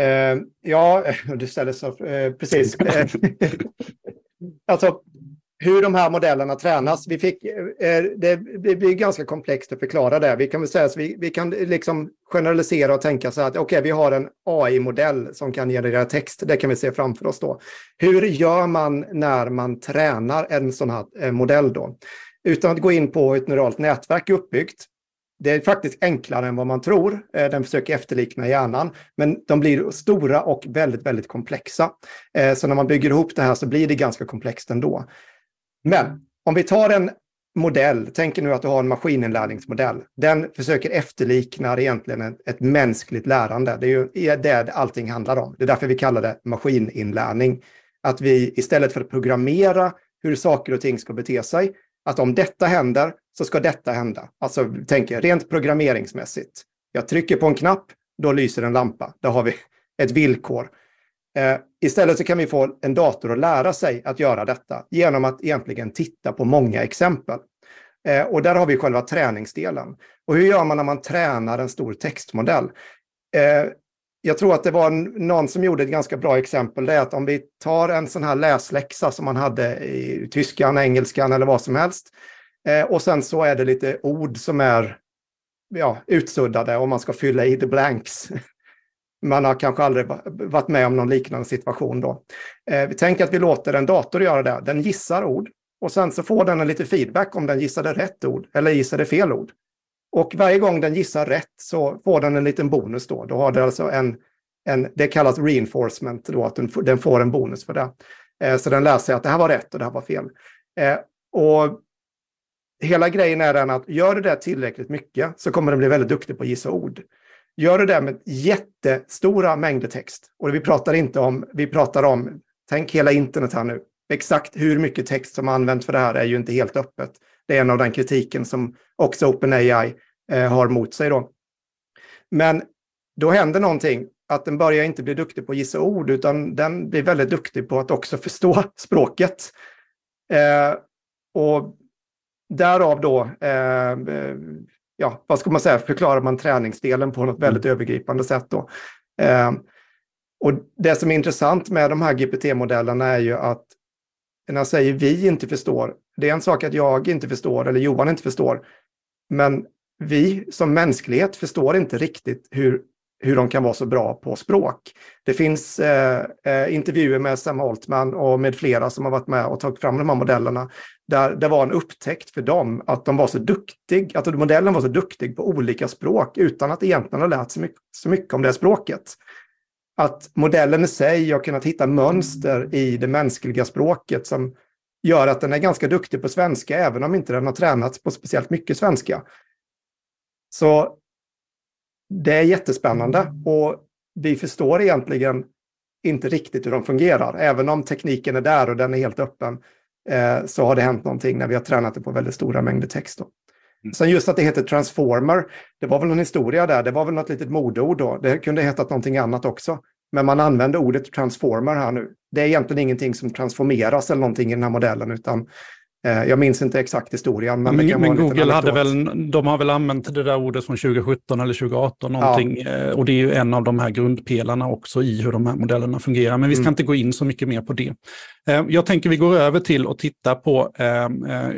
Eh, ja, du ställer så, eh, precis. alltså, hur de här modellerna tränas. Vi fick, eh, det, det blir ganska komplext att förklara det. Vi kan väl säga att vi, vi kan liksom generalisera och tänka så att okej, okay, vi har en AI-modell som kan generera text. Det kan vi se framför oss då. Hur gör man när man tränar en sån här eh, modell då? Utan att gå in på hur ett neuralt nätverk är uppbyggt. Det är faktiskt enklare än vad man tror. Eh, den försöker efterlikna hjärnan, men de blir stora och väldigt, väldigt komplexa. Eh, så när man bygger ihop det här så blir det ganska komplext ändå. Men om vi tar en modell, tänk nu att du har en maskininlärningsmodell. Den försöker efterlikna egentligen ett, ett mänskligt lärande. Det är ju det allting handlar om. Det är därför vi kallar det maskininlärning. Att vi istället för att programmera hur saker och ting ska bete sig, att om detta händer så ska detta hända. Alltså tänk rent programmeringsmässigt. Jag trycker på en knapp, då lyser en lampa. Där har vi ett villkor. Eh, istället så kan vi få en dator att lära sig att göra detta genom att egentligen titta på många exempel. Eh, och där har vi själva träningsdelen. Och hur gör man när man tränar en stor textmodell? Eh, jag tror att det var någon som gjorde ett ganska bra exempel. Det är att om vi tar en sån här läsläxa som man hade i tyskan, engelskan eller vad som helst. Eh, och sen så är det lite ord som är ja, utsuddade och man ska fylla i the blanks. Man har kanske aldrig varit med om någon liknande situation då. Eh, vi tänker att vi låter en dator göra det. Den gissar ord och sen så får den en lite feedback om den gissade rätt ord eller gissade fel ord. Och varje gång den gissar rätt så får den en liten bonus då. Då har det alltså en, en det kallas reinforcement, då, att den, den får en bonus för det. Eh, så den lär sig att det här var rätt och det här var fel. Eh, och hela grejen är den att gör du det tillräckligt mycket så kommer den bli väldigt duktig på att gissa ord. Gör du det med jättestora mängder text, och vi pratar inte om, vi pratar om, tänk hela internet här nu, exakt hur mycket text som används för det här är ju inte helt öppet. Det är en av den kritiken som också OpenAI eh, har mot sig då. Men då händer någonting, att den börjar inte bli duktig på att gissa ord, utan den blir väldigt duktig på att också förstå språket. Eh, och därav då eh, ja, vad ska man säga, förklarar man träningsdelen på något väldigt mm. övergripande sätt. Då. Eh, och det som är intressant med de här GPT-modellerna är ju att när jag säger vi inte förstår, det är en sak att jag inte förstår eller Johan inte förstår, men vi som mänsklighet förstår inte riktigt hur, hur de kan vara så bra på språk. Det finns eh, eh, intervjuer med Sam Altman och med flera som har varit med och tagit fram de här modellerna där det var en upptäckt för dem att de var så duktig, att modellen var så duktig på olika språk utan att egentligen ha lärt sig mycket, så mycket om det språket. Att modellen i sig har kunnat hitta mönster i det mänskliga språket som gör att den är ganska duktig på svenska, även om inte den har tränats på speciellt mycket svenska. Så det är jättespännande och vi förstår egentligen inte riktigt hur de fungerar, även om tekniken är där och den är helt öppen eh, så har det hänt någonting när vi har tränat det på väldigt stora mängder text. Då. Mm. Sen just att det heter transformer, det var väl en historia där, det var väl något litet modeord då. Det kunde hetat någonting annat också. Men man använder ordet transformer här nu. Det är egentligen ingenting som transformeras eller någonting i den här modellen, utan jag minns inte exakt historien. Men, men, men Google hade väl, de har väl använt det där ordet från 2017 eller 2018 någonting. Ja. Eh, och det är ju en av de här grundpelarna också i hur de här modellerna fungerar. Men vi ska mm. inte gå in så mycket mer på det. Eh, jag tänker vi går över till att titta på,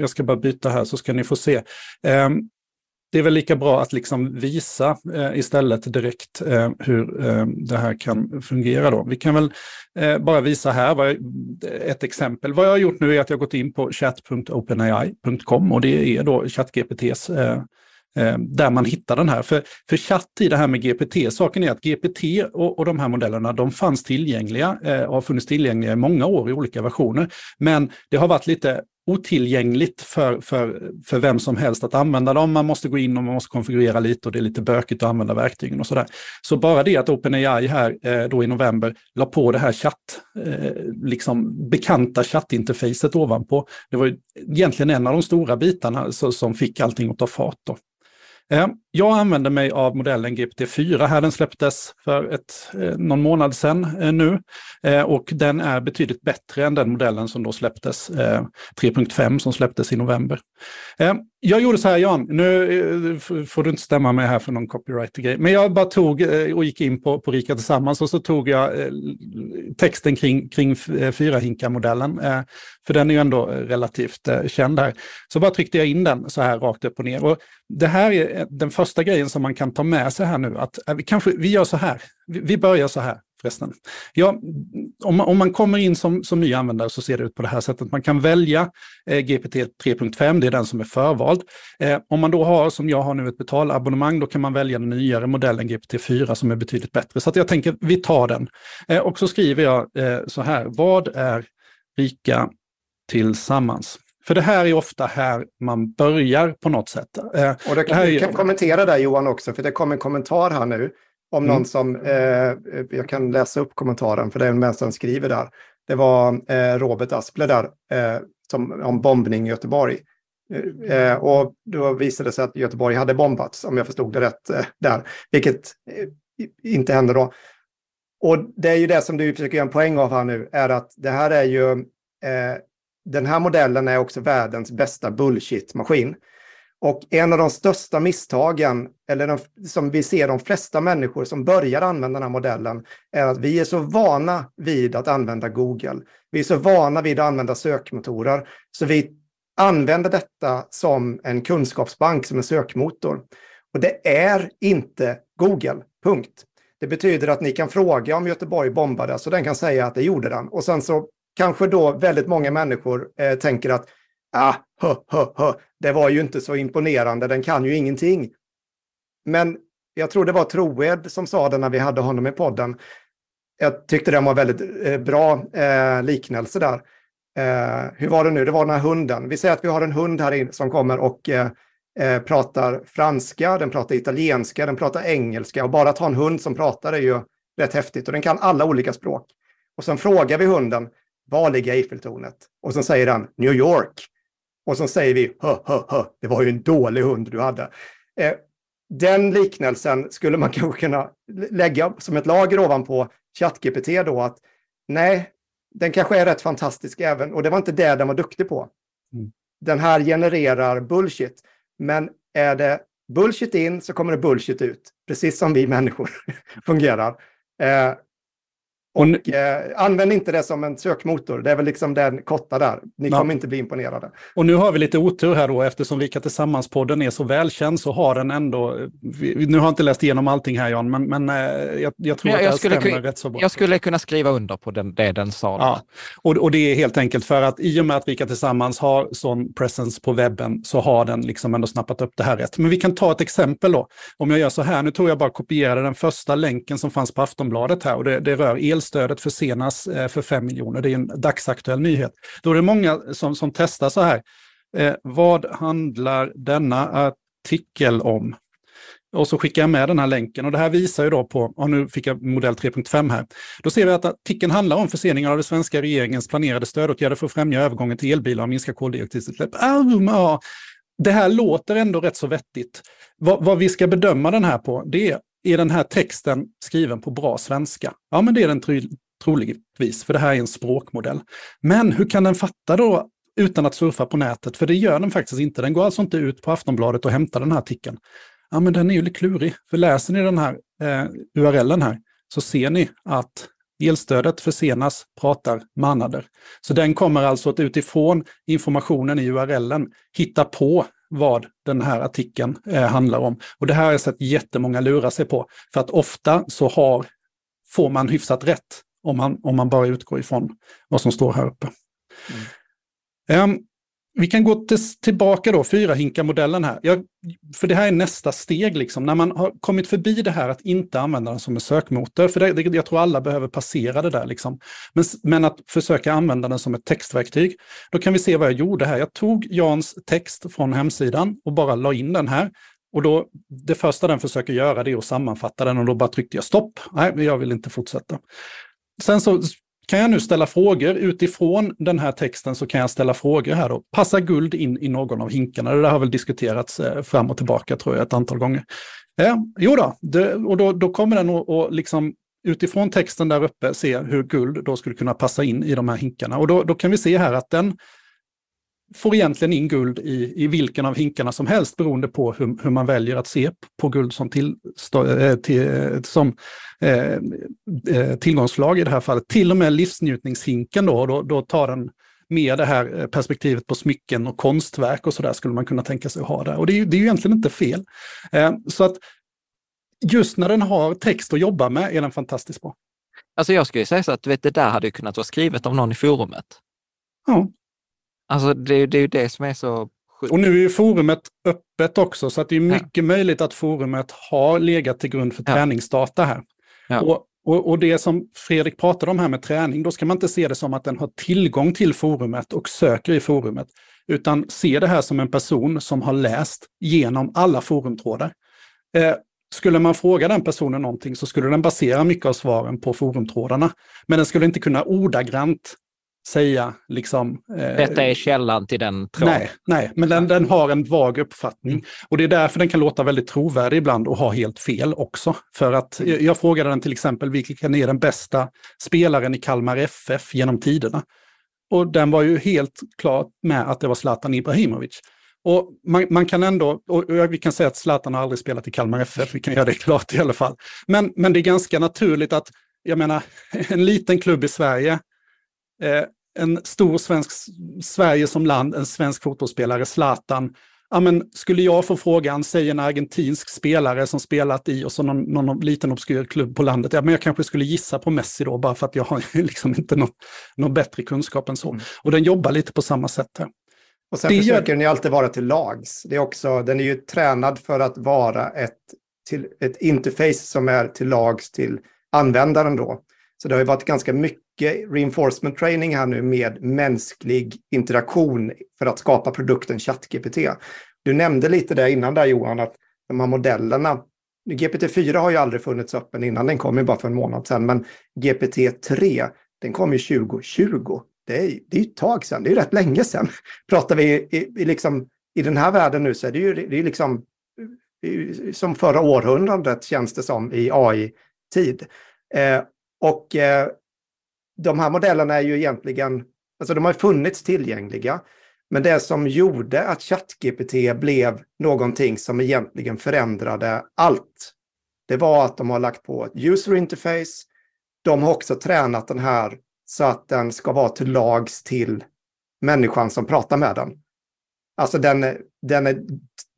jag ska bara byta här så ska ni få se det är väl lika bra att liksom visa eh, istället direkt eh, hur eh, det här kan fungera. Då. Vi kan väl eh, bara visa här vad, ett exempel. Vad jag har gjort nu är att jag gått in på chat.openai.com och det är då ChatGPTs eh, eh, där man hittar den här. För, för chatt i det här med GPT, saken är att GPT och, och de här modellerna, de fanns tillgängliga, eh, har funnits tillgängliga i många år i olika versioner. Men det har varit lite otillgängligt för, för, för vem som helst att använda dem. Man måste gå in och man måste konfigurera lite och det är lite bökigt att använda verktygen och sådär. Så bara det att OpenAI här eh, då i november la på det här chatt, eh, liksom bekanta chattinterfacet ovanpå. Det var ju egentligen en av de stora bitarna så, som fick allting att ta fart. Då. Eh, jag använder mig av modellen GPT-4 här. Den släpptes för ett, eh, någon månad sedan eh, nu eh, och den är betydligt bättre än den modellen som då släpptes, 3.5 som släpptes i november. Jag gjorde så här Jan, nu får du inte stämma mig här för någon copyright-grej, men jag bara tog och gick in på, på Rika Tillsammans och så tog jag texten kring, kring fyra hinkar-modellen, för den är ju ändå relativt känd här. Så bara tryckte jag in den så här rakt upp och ner. Och det här är den första grejen som man kan ta med sig här nu, att eh, vi, kanske, vi gör så här, vi, börjar så här förresten. Ja, om, man, om man kommer in som, som ny användare så ser det ut på det här sättet. Man kan välja eh, GPT 3.5, det är den som är förvald. Eh, om man då har, som jag har nu, ett betalabonnemang, då kan man välja den nyare modellen GPT 4 som är betydligt bättre. Så att jag tänker, vi tar den. Eh, och så skriver jag eh, så här, vad är rika tillsammans? För det här är ofta här man börjar på något sätt. Eh, och det kan, det kan kommentera där Johan också, för det kom en kommentar här nu om mm. någon som, eh, jag kan läsa upp kommentaren för det är en som skriver där. Det var eh, Robert Asple där, eh, som, om bombning i Göteborg. Eh, och då visade det sig att Göteborg hade bombats, om jag förstod det rätt eh, där, vilket inte hände då. Och det är ju det som du försöker göra en poäng av här nu, är att det här är ju den här modellen är också världens bästa bullshit-maskin. Och en av de största misstagen, eller de, som vi ser de flesta människor som börjar använda den här modellen, är att vi är så vana vid att använda Google. Vi är så vana vid att använda sökmotorer, så vi använder detta som en kunskapsbank, som en sökmotor. Och det är inte Google, punkt. Det betyder att ni kan fråga om Göteborg bombades och den kan säga att det gjorde den. Och sen så kanske då väldigt många människor eh, tänker att ah, hö, hö, hö, det var ju inte så imponerande, den kan ju ingenting. Men jag tror det var Troed som sa det när vi hade honom i podden. Jag tyckte det var väldigt eh, bra eh, liknelse där. Eh, hur var det nu? Det var den här hunden. Vi säger att vi har en hund här inne som kommer och eh, eh, pratar franska, den pratar italienska, den pratar engelska och bara att ha en hund som pratar är ju rätt häftigt och den kan alla olika språk. Och sen frågar vi hunden, var ligger Eiffeltornet? Och så säger han New York. Och så säger vi hö, hö, hö, det var ju en dålig hund du hade. Eh, den liknelsen skulle man kanske kunna lägga som ett lager ovanpå ChatGPT då att nej, den kanske är rätt fantastisk även, och det var inte det den var duktig på. Mm. Den här genererar bullshit, men är det bullshit in så kommer det bullshit ut, precis som vi människor fungerar. Eh, och eh, använd inte det som en sökmotor. Det är väl liksom den korta där. Ni ja. kommer inte bli imponerade. Och nu har vi lite otur här då, eftersom Vika Tillsammans-podden är så välkänd så har den ändå, nu har jag inte läst igenom allting här Jan, men, men eh, jag, jag, tror jag, att det stämmer skulle, rätt så bra. Jag skulle kunna skriva under på den, det den sa. Ja. Och, och det är helt enkelt för att i och med att Vika Tillsammans har sån presence på webben så har den liksom ändå snappat upp det här rätt. Men vi kan ta ett exempel då. Om jag gör så här, nu tror jag bara kopierade den första länken som fanns på Aftonbladet här och det, det rör el elstödet försenas eh, för 5 miljoner. Det är en dagsaktuell nyhet. Då är det många som, som testar så här. Eh, vad handlar denna artikel om? Och så skickar jag med den här länken och det här visar ju då på, och nu fick jag modell 3.5 här. Då ser vi att artikeln handlar om förseningar av den svenska regeringens planerade stödåtgärder för att främja övergången till elbilar och minska koldioxidutsläpp. Ah, det här låter ändå rätt så vettigt. Vad, vad vi ska bedöma den här på, det är är den här texten skriven på bra svenska? Ja, men det är den tro troligtvis, för det här är en språkmodell. Men hur kan den fatta då utan att surfa på nätet? För det gör den faktiskt inte. Den går alltså inte ut på Aftonbladet och hämtar den här artikeln. Ja, men den är ju lite klurig. För läser ni den här eh, URLen här så ser ni att elstödet försenas, pratar manader. Så den kommer alltså att utifrån informationen i URLen hitta på vad den här artikeln eh, handlar om. Och det här har jag sett jättemånga lura sig på. För att ofta så har, får man hyfsat rätt om man, om man bara utgår ifrån vad som står här uppe. Mm. Um, vi kan gå till, tillbaka då, fyra hinkar-modellen här. Jag, för det här är nästa steg, liksom, när man har kommit förbi det här att inte använda den som en sökmotor. För det, det, jag tror alla behöver passera det där. Liksom. Men, men att försöka använda den som ett textverktyg. Då kan vi se vad jag gjorde här. Jag tog Jans text från hemsidan och bara la in den här. Och då, det första den försöker göra det är att sammanfatta den och då bara tryckte jag stopp. Nej, jag vill inte fortsätta. Sen så kan jag nu ställa frågor utifrån den här texten så kan jag ställa frågor här då. Passar guld in i någon av hinkarna? Det där har väl diskuterats eh, fram och tillbaka tror jag ett antal gånger. Eh, jo då, det, och då, då kommer den att liksom utifrån texten där uppe se hur guld då skulle kunna passa in i de här hinkarna. Och då, då kan vi se här att den får egentligen in guld i, i vilken av hinkarna som helst beroende på hur, hur man väljer att se på guld som, till, eh, till, som eh, eh, tillgångslag i det här fallet. Till och med livsnjutningshinken då, då, då tar den med det här perspektivet på smycken och konstverk och så där skulle man kunna tänka sig att ha där. Och det är ju, det är ju egentligen inte fel. Eh, så att just när den har text att jobba med är den fantastiskt bra. Alltså jag skulle säga så att vet, det där hade kunnat vara skrivet av någon i forumet. Ja. Alltså det, det är ju det som är så sjukt. Och nu är ju forumet öppet också, så att det är mycket ja. möjligt att forumet har legat till grund för ja. träningsdata här. Ja. Och, och, och, det som Fredrik pratade om här med träning, då ska man inte se det som att den har tillgång till forumet och söker i forumet, utan se det här som en person som har läst genom alla forumtrådar. Eh, skulle man fråga den personen någonting så skulle den basera mycket av svaren på forumtrådarna. Men den skulle inte kunna ordagrant säga liksom... Eh, Detta är källan till den tråden. Nej, nej men den, den har en vag uppfattning. Mm. Och det är därför den kan låta väldigt trovärdig ibland och ha helt fel också. För att jag, jag frågade den till exempel vilken är den bästa spelaren i Kalmar FF genom tiderna? Och den var ju helt klart med att det var Zlatan Ibrahimovic. Och man, man, kan ändå, och vi kan säga att Zlatan har aldrig spelat i Kalmar FF, vi kan göra det klart i alla fall. Men, men det är ganska naturligt att, jag menar, en liten klubb i Sverige, eh, en stor svensk, Sverige som land, en svensk fotbollsspelare, Zlatan, ja, men skulle jag få frågan, säg en argentinsk spelare som spelat i och så någon, någon liten obskyr klubb på landet, ja, men jag kanske skulle gissa på Messi då, bara för att jag har liksom inte någon, någon bättre kunskap än så. Mm. Och den jobbar lite på samma sätt här. Och sen det försöker gör... den ju alltid vara till lags. Det är också, den är ju tränad för att vara ett, till, ett interface som är till lags till användaren då. Så det har ju varit ganska mycket reinforcement training här nu med mänsklig interaktion för att skapa produkten ChatGPT. Du nämnde lite där innan där Johan, att de här modellerna, GPT-4 har ju aldrig funnits öppen innan, den kom ju bara för en månad sedan, men GPT-3, den kom ju 2020 det är, det är ett tag sedan, det är ju rätt länge sedan. Pratar vi i, i, liksom, i den här världen nu så är det ju det är liksom som förra århundradet känns det som i AI-tid. Eh, och eh, de här modellerna är ju egentligen, alltså de har funnits tillgängliga, men det som gjorde att ChatGPT blev någonting som egentligen förändrade allt, det var att de har lagt på ett user interface. De har också tränat den här så att den ska vara till lags till människan som pratar med den. Alltså den, den är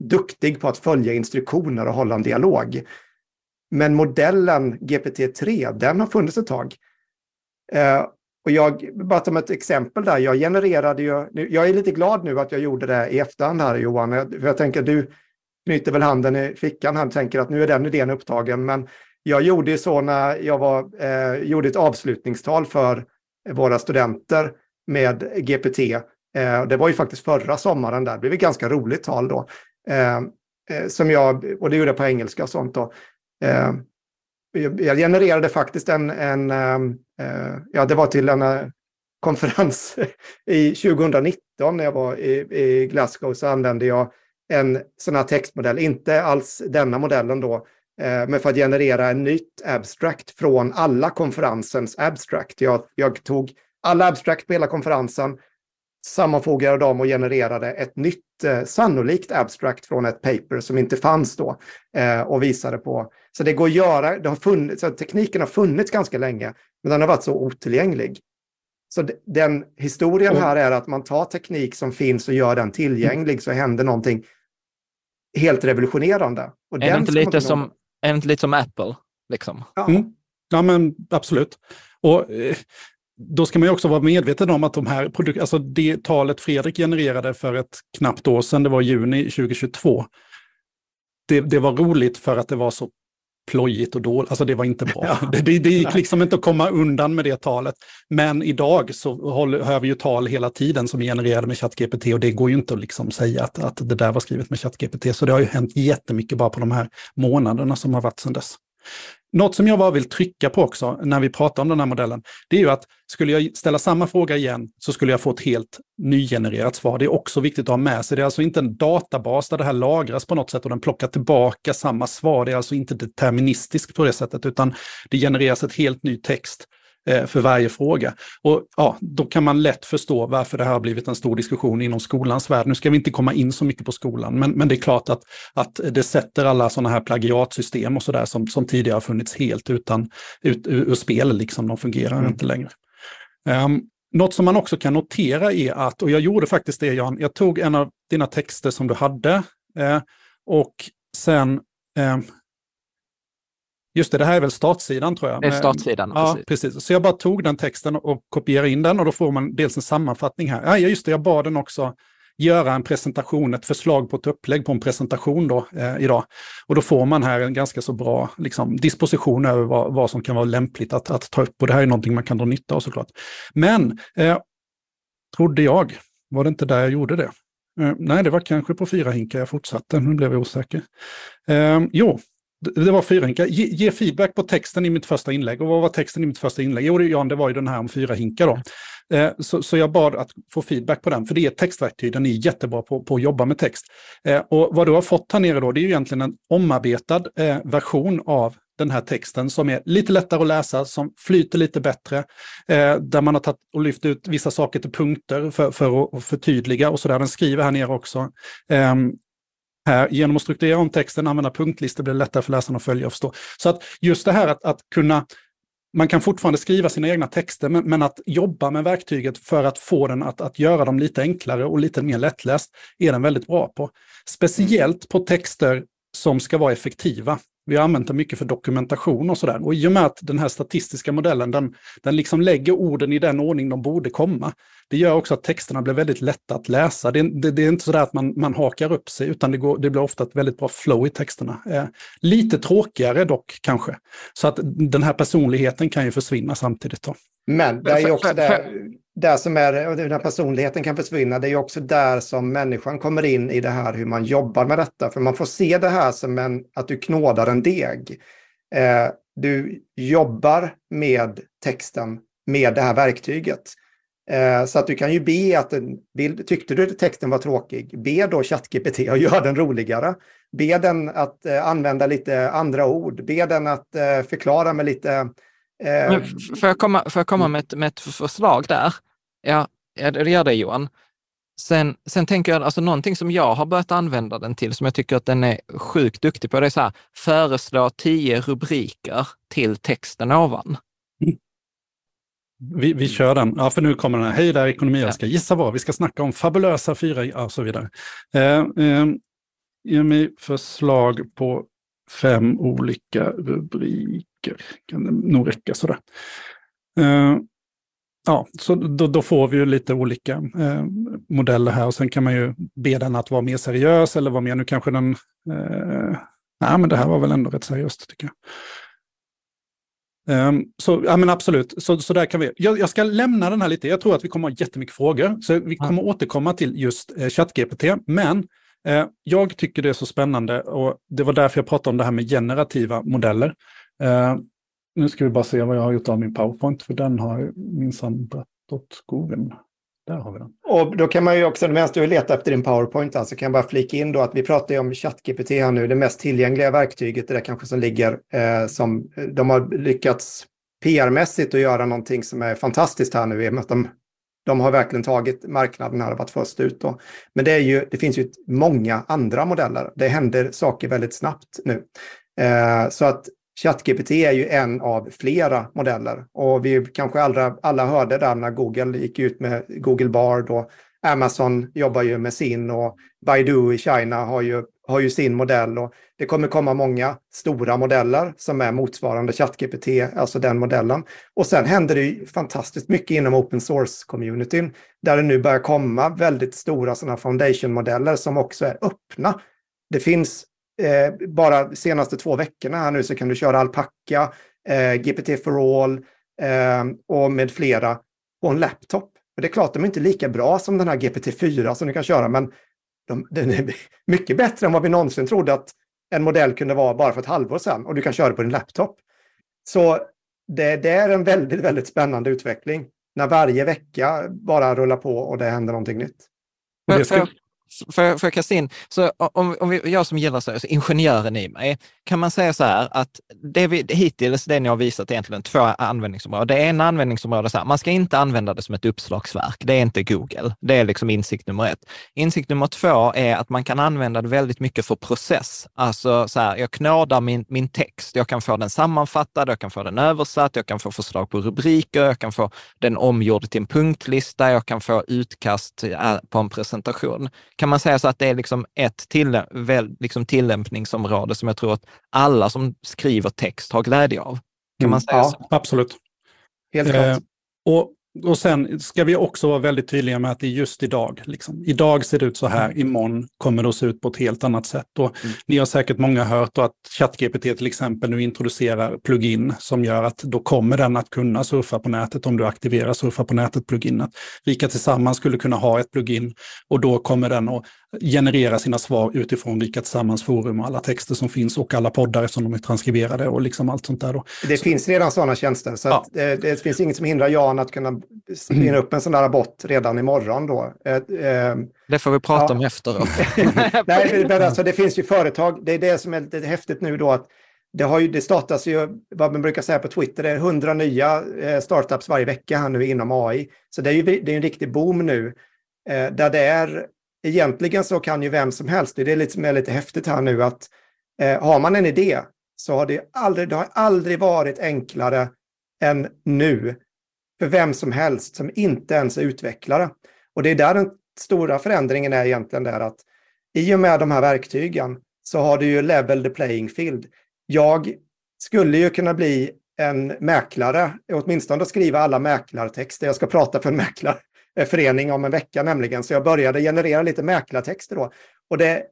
duktig på att följa instruktioner och hålla en dialog. Men modellen GPT-3, den har funnits ett tag. Eh, och jag, bara som ett exempel där, jag genererade ju, jag är lite glad nu att jag gjorde det i efterhand här Johan, för jag tänker du knyter väl handen i fickan här och tänker att nu är den idén upptagen, men jag gjorde ju så när jag var, eh, gjorde ett avslutningstal för våra studenter med GPT. Eh, det var ju faktiskt förra sommaren där, det blev ett ganska roligt tal då. Eh, eh, som jag, och det gjorde jag på engelska och sånt då. Eh, jag genererade faktiskt en, en ehm, eh, ja det var till en eh, konferens i 2019 när jag var i, i Glasgow så använde jag en sån här textmodell, inte alls denna modellen då, eh, men för att generera en nytt abstract från alla konferensens abstract. Jag, jag tog alla abstract på hela konferensen, sammanfogade dem och genererade ett nytt eh, sannolikt abstract från ett paper som inte fanns då eh, och visade på. Så det går att göra, det har funnits, så tekniken har funnits ganska länge, men den har varit så otillgänglig. Så den historien här är att man tar teknik som finns och gör den tillgänglig så händer någonting helt revolutionerande. Och är, det inte lite som, är det inte lite som Apple? Liksom? Ja. Mm. ja, men absolut. Och eh, då ska man ju också vara medveten om att de här produk- alltså det talet Fredrik genererade för ett knappt år sedan, det var juni 2022. Det, det var roligt för att det var så plojigt och dåligt, alltså det var inte bra. Ja. Det, det, gick liksom inte att komma undan med det talet. Men idag så håller, hör vi ju tal hela tiden som är genererade med ChatGPT och det går ju inte att liksom säga att, att det där var skrivet med ChatGPT. Så det har ju hänt jättemycket bara på de här månaderna som har varit sedan dess något som jag bara vill trycka på också när vi pratar om den här modellen, det är ju att skulle jag ställa samma fråga igen så skulle jag få ett helt nygenererat svar. Det är också viktigt att ha med sig. Det är alltså inte en databas där det här lagras på något sätt och den plockar tillbaka samma svar. Det är alltså inte deterministiskt på det sättet, utan det genereras ett helt ny text för varje fråga. Och ja, då kan man lätt förstå varför det här har blivit en stor diskussion inom skolans värld. Nu ska vi inte komma in så mycket på skolan, men, men det är klart att, att det sätter alla sådana här plagiatsystem och sådär som, som tidigare har funnits helt utan ut, ur, ur spel, liksom, de fungerar mm. inte längre. Um, något som man också kan notera är att, och jag gjorde faktiskt det Jan, jag tog en av dina texter som du hade eh, och sen eh, Just det, det här är väl startsidan tror jag. Det är startsidan. Ja, precis. precis. Så jag bara tog den texten och kopierade in den och då får man dels en sammanfattning här. Ja, just det, jag bad den också göra en presentation, ett förslag på ett upplägg på en presentation då, eh, idag. Och då får man här en ganska så bra liksom, disposition över vad, vad som kan vara lämpligt att, att ta upp. Och det här är någonting man kan dra nytta av såklart. Men, eh, trodde jag, var det inte där jag gjorde det? Eh, nej, det var kanske på fyra hinkar jag fortsatte, nu blev jag osäker. Eh, jo, det var fyra hinkar. Ge, ge, feedback på texten i mitt första inlägg. Och vad var texten i mitt första inlägg? Jo, Jan, det var ju den här om fyra hinkar då. Eh, så, så, jag bad att få feedback på den, för det är ett textverktyg, den är jättebra på, på att jobba med text. Eh, och vad du har fått här nere då, det är ju egentligen en omarbetad eh, version av den här texten som är lite lättare att läsa, som flyter lite bättre, eh, där man har tagit och lyft ut vissa saker till punkter för, för att förtydliga och så där. Den skriver här nere också. Eh, här, genom att strukturera om texten, använda punktlistor blir det lättare för läsaren att följa och förstå. Så att just det här att, att kunna man kan fortfarande skriva sina egna texter, men, men, att jobba med verktyget för att få den att, att göra dem lite enklare och lite mer lättläst är den väldigt bra på. Speciellt på texter som ska vara effektiva. Vi har använt den mycket för dokumentation och sådär. Och i och med att den här statistiska modellen, den, den liksom lägger orden i den ordning de borde komma. Det gör också att texterna blir väldigt lätta att läsa. Det, det, det är inte sådär att man, man hakar upp sig, utan det, går, det blir ofta ett väldigt bra flow i texterna. Eh, lite tråkigare dock kanske. Så att den här personligheten kan ju försvinna samtidigt. Då. Men det är ju också det, där som är, den här personligheten kan försvinna, det är också där som människan kommer in i det här hur man jobbar med detta. För man får se det här som en, att du knådar en deg. Eh, du jobbar med texten med det här verktyget. Eh, så att du kan ju be att, den, tyckte du att texten var tråkig, be då ChatGPT att göra den roligare. Be den att eh, använda lite andra ord, be den att eh, förklara med lite Eh, får jag komma, får jag komma med, ett, med ett förslag där? Ja, det gör det Johan. Sen, sen tänker jag, alltså någonting som jag har börjat använda den till, som jag tycker att den är sjukt duktig på, det är så här, föreslå tio rubriker till texten ovan. Vi, vi kör den. Ja, för nu kommer den här. Hej där ekonomi, jag ska gissa vad. Vi ska snacka om fabulösa fyra och så vidare. Eh, eh, ge mig förslag på fem olika rubriker veckor. Kan det nog räcka sådär. Uh, ja, så då, då, får vi ju lite olika uh, modeller här och sen kan man ju be den att vara mer seriös eller vara mer, nu kanske den, uh, nej men det här var väl ändå rätt seriöst tycker jag. Um, så ja, men absolut, så, så där kan vi. Jag, jag, ska lämna den här lite. Jag tror att vi kommer ha jättemycket frågor, så vi kommer ja. återkomma till just eh, ChatGPT. Men eh, jag tycker det är så spännande och det var därför jag pratade om det här med generativa modeller. Eh, nu ska vi bara se vad jag har gjort av min PowerPoint, för den har minsann dratt åt skogen. Där har vi den. Och då kan man ju också, medan du letar efter din PowerPoint, alltså kan jag bara flika in då att vi pratar ju om ChatGPT här nu, det mest tillgängliga verktyget, det där kanske som ligger, eh, som eh, de har lyckats PR-mässigt att göra någonting som är fantastiskt här nu, i och med att de, de har verkligen tagit marknaden här och varit först ut. Då. Men det, är ju, det finns ju många andra modeller. Det händer saker väldigt snabbt nu. Eh, så att ChatGPT är ju en av flera modeller och vi kanske alla, alla hörde där när Google gick ut med Google Bard och Amazon jobbar ju med sin och Baidu i Kina har ju, har ju sin modell och det kommer komma många stora modeller som är motsvarande ChatGPT, alltså den modellen. Och sen händer det ju fantastiskt mycket inom open source-communityn där det nu börjar komma väldigt stora sådana foundation-modeller som också är öppna. Det finns eh, bara senaste två veckorna här nu så kan du köra Alpaca, eh, GPT for all eh, och med flera på en laptop. Och det är klart, de är inte lika bra som den här GPT-4 som du kan köra, men de, den är mycket bättre än vad vi någonsin trodde att en modell kunde vara bara för ett halvår sedan och du kan köra på din laptop. Så det, det är en väldigt, väldigt spännande utveckling när varje vecka bara rullar på och det händer någonting nytt. För, får jag, får jag kasta in, så om, om vi, jag som gillar så, så ingenjören i mig, kan man säga så här att det vi, hittills, det ni har visat egentligen två användningsområden. Det ena användningsområdet, så här, man ska inte använda det som ett uppslagsverk. Det är inte Google. Det är liksom insikt nummer ett. Insikt nummer två är att man kan använda det väldigt mycket för process. Alltså så här, jag knådar min, min text. Jag kan få den sammanfattad, jag kan få den översatt, jag kan få förslag på rubriker, jag kan få den omgjord till en punktlista, jag kan få utkast äh, på en presentation kan man säga så att det är liksom ett till, väl, liksom tillämpningsområde som jag tror att alla som skriver text har glädje av? Kan man mm. säga ja, så? Absolut. Helt klart. Eh, och och sen ska vi också vara väldigt tydliga med att det är just idag. Liksom. Idag ser det ut så här, mm. imorgon kommer det att se ut på ett helt annat sätt. Och mm. Ni har säkert många hört att ChatGPT till exempel nu introducerar plugin som gör att då kommer den att kunna surfa på nätet om du aktiverar surfa på nätet-pluginet. Rika Tillsammans skulle kunna ha ett plugin och då kommer den att generera sina svar utifrån Rika Tillsammans forum och alla texter som finns och alla poddar eftersom de är transkriberade och liksom allt sånt där. Då. Det så. finns redan sådana tjänster så ja. det, det, finns inget som hindrar Jan att kunna spinna upp en sån där bot redan imorgon då. Eh, eh, det får vi prata ja. om efteråt. Nej, men alltså, det finns ju företag, det är det som är lite häftigt nu då att det, har ju, det startas ju, vad man brukar säga på Twitter, det är hundra nya eh, startups varje vecka här nu inom AI. Så det är ju det är en riktig boom nu, där det är egentligen så kan ju vem som helst, det är lite som är lite häftigt här nu, att eh, har man en idé så har det aldrig, det har aldrig varit enklare än nu för vem som helst som inte ens är utvecklare. Och det är där den stora förändringen är egentligen där att i och med de här verktygen så har du ju level the playing field. Jag skulle ju kunna bli en mäklare, åtminstone skriva alla mäklartexter. Jag ska prata för en mäklare Eh, förening om en vecka nämligen. Så jag började generera lite mäklartexter då. Och det,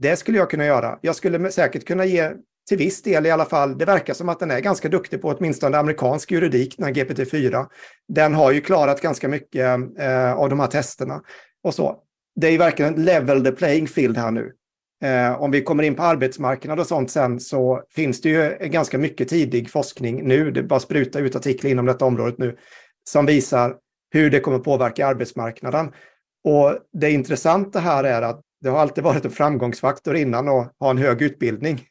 det skulle jag kunna göra. Jag skulle säkert kunna ge till viss del i alla fall, det verkar som att den är ganska duktig på åtminstone amerikansk juridik, den här GPT-4. Den har ju klarat ganska mycket eh, av de här testerna och så. Det är ju verkligen level the playing field här nu. Eh, om vi kommer in på arbetsmarknad och sånt sen så finns det ju ganska mycket tidig forskning nu, det bara sprutar ut artiklar inom detta området nu, som visar hur det kommer påverka arbetsmarknaden. Och det intressanta här är att det har alltid varit en framgångsfaktor innan att ha en hög utbildning.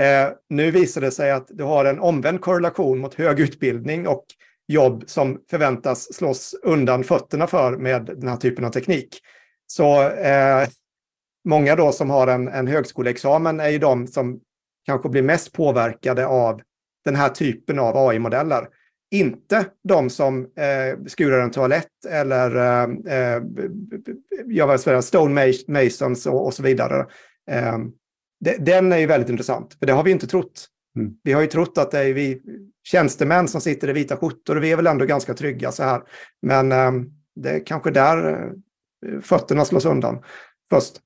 Eh, nu visar det sig att du har en omvänd korrelation mot hög utbildning och jobb som förväntas slås undan fötterna för med den här typen av teknik. Så eh, många då som har en, en högskoleexamen är ju de som kanske blir mest påverkade av den här typen av AI-modeller. Inte de som eh, skurar en toalett eller eh, eh jag vill säga, Stone Masons och, och så vidare. Eh, de, den är ju väldigt intressant, för det har vi inte trott. Mm. Vi har ju trott att det är vi tjänstemän som sitter i vita skjortor och vi är väl ändå ganska trygga så här. Men eh, det är kanske där eh, fötterna slås undan först.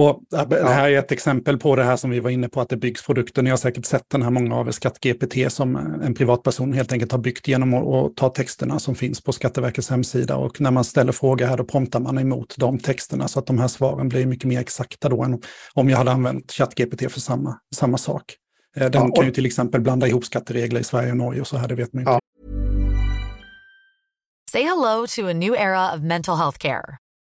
Och det här är ett exempel på det här som vi var inne på, att det byggs produkter. Ni har säkert sett den här, många av er, SkattGPT, som en privatperson helt enkelt har byggt genom att ta texterna som finns på Skatteverkets hemsida. Och när man ställer frågor här, då promptar man emot de texterna, så att de här svaren blir mycket mer exakta då än om jag hade använt ChatGPT för samma, samma sak. Eh, den ja, och... kan ju till exempel blanda ihop skatteregler i Sverige och Norge och så här, det vet man ju inte. Say hello to a new era of mental health care.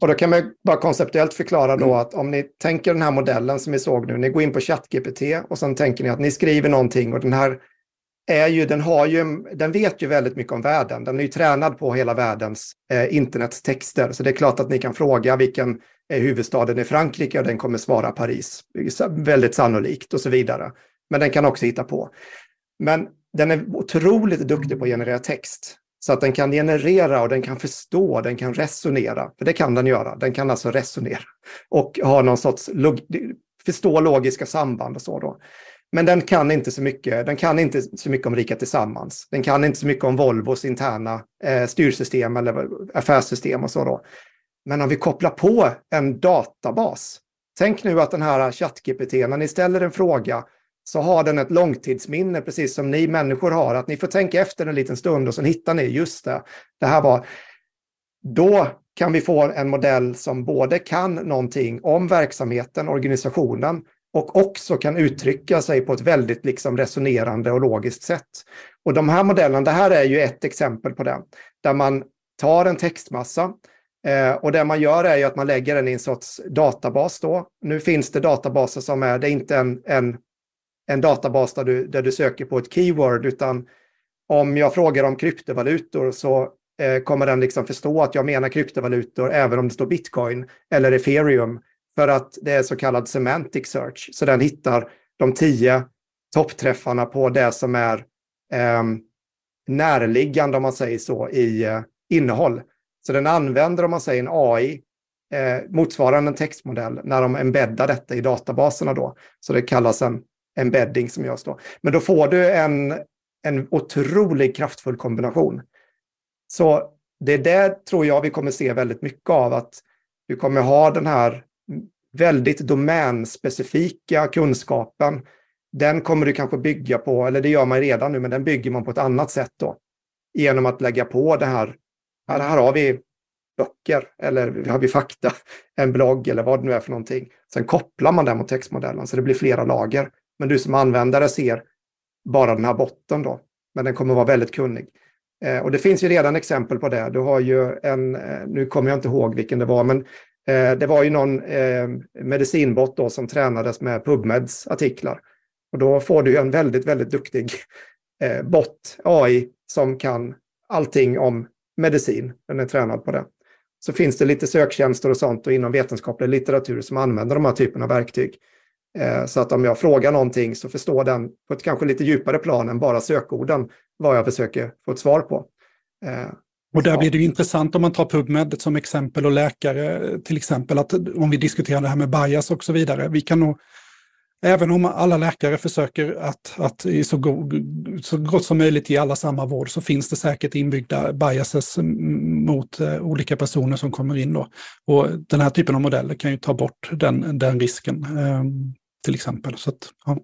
Och då kan man bara konceptuellt förklara då att om ni tänker den här modellen som vi såg nu, ni går in på ChatGPT och sen tänker ni att ni skriver någonting och den här är ju, den, har ju, den vet ju väldigt mycket om världen. Den är ju tränad på hela världens eh, internetstexter. Så det är klart att ni kan fråga vilken är huvudstaden i Frankrike och den kommer svara Paris. Väldigt sannolikt och så vidare. Men den kan också hitta på. Men den är otroligt duktig på att generera text. Så att den kan generera och den kan förstå, den kan resonera. För det kan den göra. Den kan alltså resonera och ha någon sorts log förstå logiska samband och så då. Men den kan inte så mycket. Den kan inte så mycket om Rika Tillsammans. Den kan inte så mycket om Volvos interna eh, styrsystem eller affärssystem och så då. Men om vi kopplar på en databas. Tänk nu att den här ChatGPT, när ni ställer en fråga så har den ett långtidsminne, precis som ni människor har. Att ni får tänka efter en liten stund och sen hittar ni, just det, det här var... Då kan vi få en modell som både kan någonting om verksamheten, organisationen, och också kan uttrycka sig på ett väldigt liksom resonerande och logiskt sätt. Och de här modellerna, det här är ju ett exempel på det, där man tar en textmassa eh, och det man gör är ju att man lägger den i en sorts databas då. Nu finns det databaser som är, det är inte en, en, en databas där du, där du söker på ett keyword, utan om jag frågar om kryptovalutor så eh, kommer den liksom förstå att jag menar kryptovalutor även om det står bitcoin eller ethereum för att det är så kallad semantic search. Så den hittar de tio toppträffarna på det som är eh, närliggande, om man säger så, i eh, innehåll. Så den använder, om man säger en AI, eh, motsvarande en textmodell, när de embeddar detta i databaserna då. Så det kallas en embedding som görs då. Men då får du en, en otroligt kraftfull kombination. Så det är det tror jag vi kommer se väldigt mycket av, att du kommer ha den här väldigt domänspecifika kunskapen, den kommer du kanske bygga på, eller det gör man redan nu, men den bygger man på ett annat sätt då. Genom att lägga på det här, här, här har vi böcker eller har vi fakta, en blogg eller vad det nu är för någonting. Sen kopplar man den mot textmodellen så det blir flera lager. Men du som användare ser bara den här botten då, men den kommer vara väldigt kunnig. Eh, och det finns ju redan exempel på det. Du har ju en, eh, nu kommer jag inte ihåg vilken det var, men Eh, det var ju någon eh, medicinbot då som tränades med PubMeds artiklar. Och då får du en väldigt, väldigt duktig eh, bot, AI, som kan allting om medicin. Den är tränad på det. Så finns det lite söktjänster och sånt och inom vetenskaplig litteratur som använder de här typerna av verktyg. Eh, så att om jag frågar någonting så förstår den på ett kanske lite djupare plan än bara sökorden vad jag försöker få ett svar på. Eh, och där blir det ju intressant om man tar PubMed som exempel och läkare till exempel, att om vi diskuterar det här med bias och så vidare, vi kan nog, även om alla läkare försöker att, att i så, go, så gott som möjligt ge alla samma vård, så finns det säkert inbyggda biases mot uh, olika personer som kommer in då. Och den här typen av modeller kan ju ta bort den, den risken, um, till exempel. Så att, ja.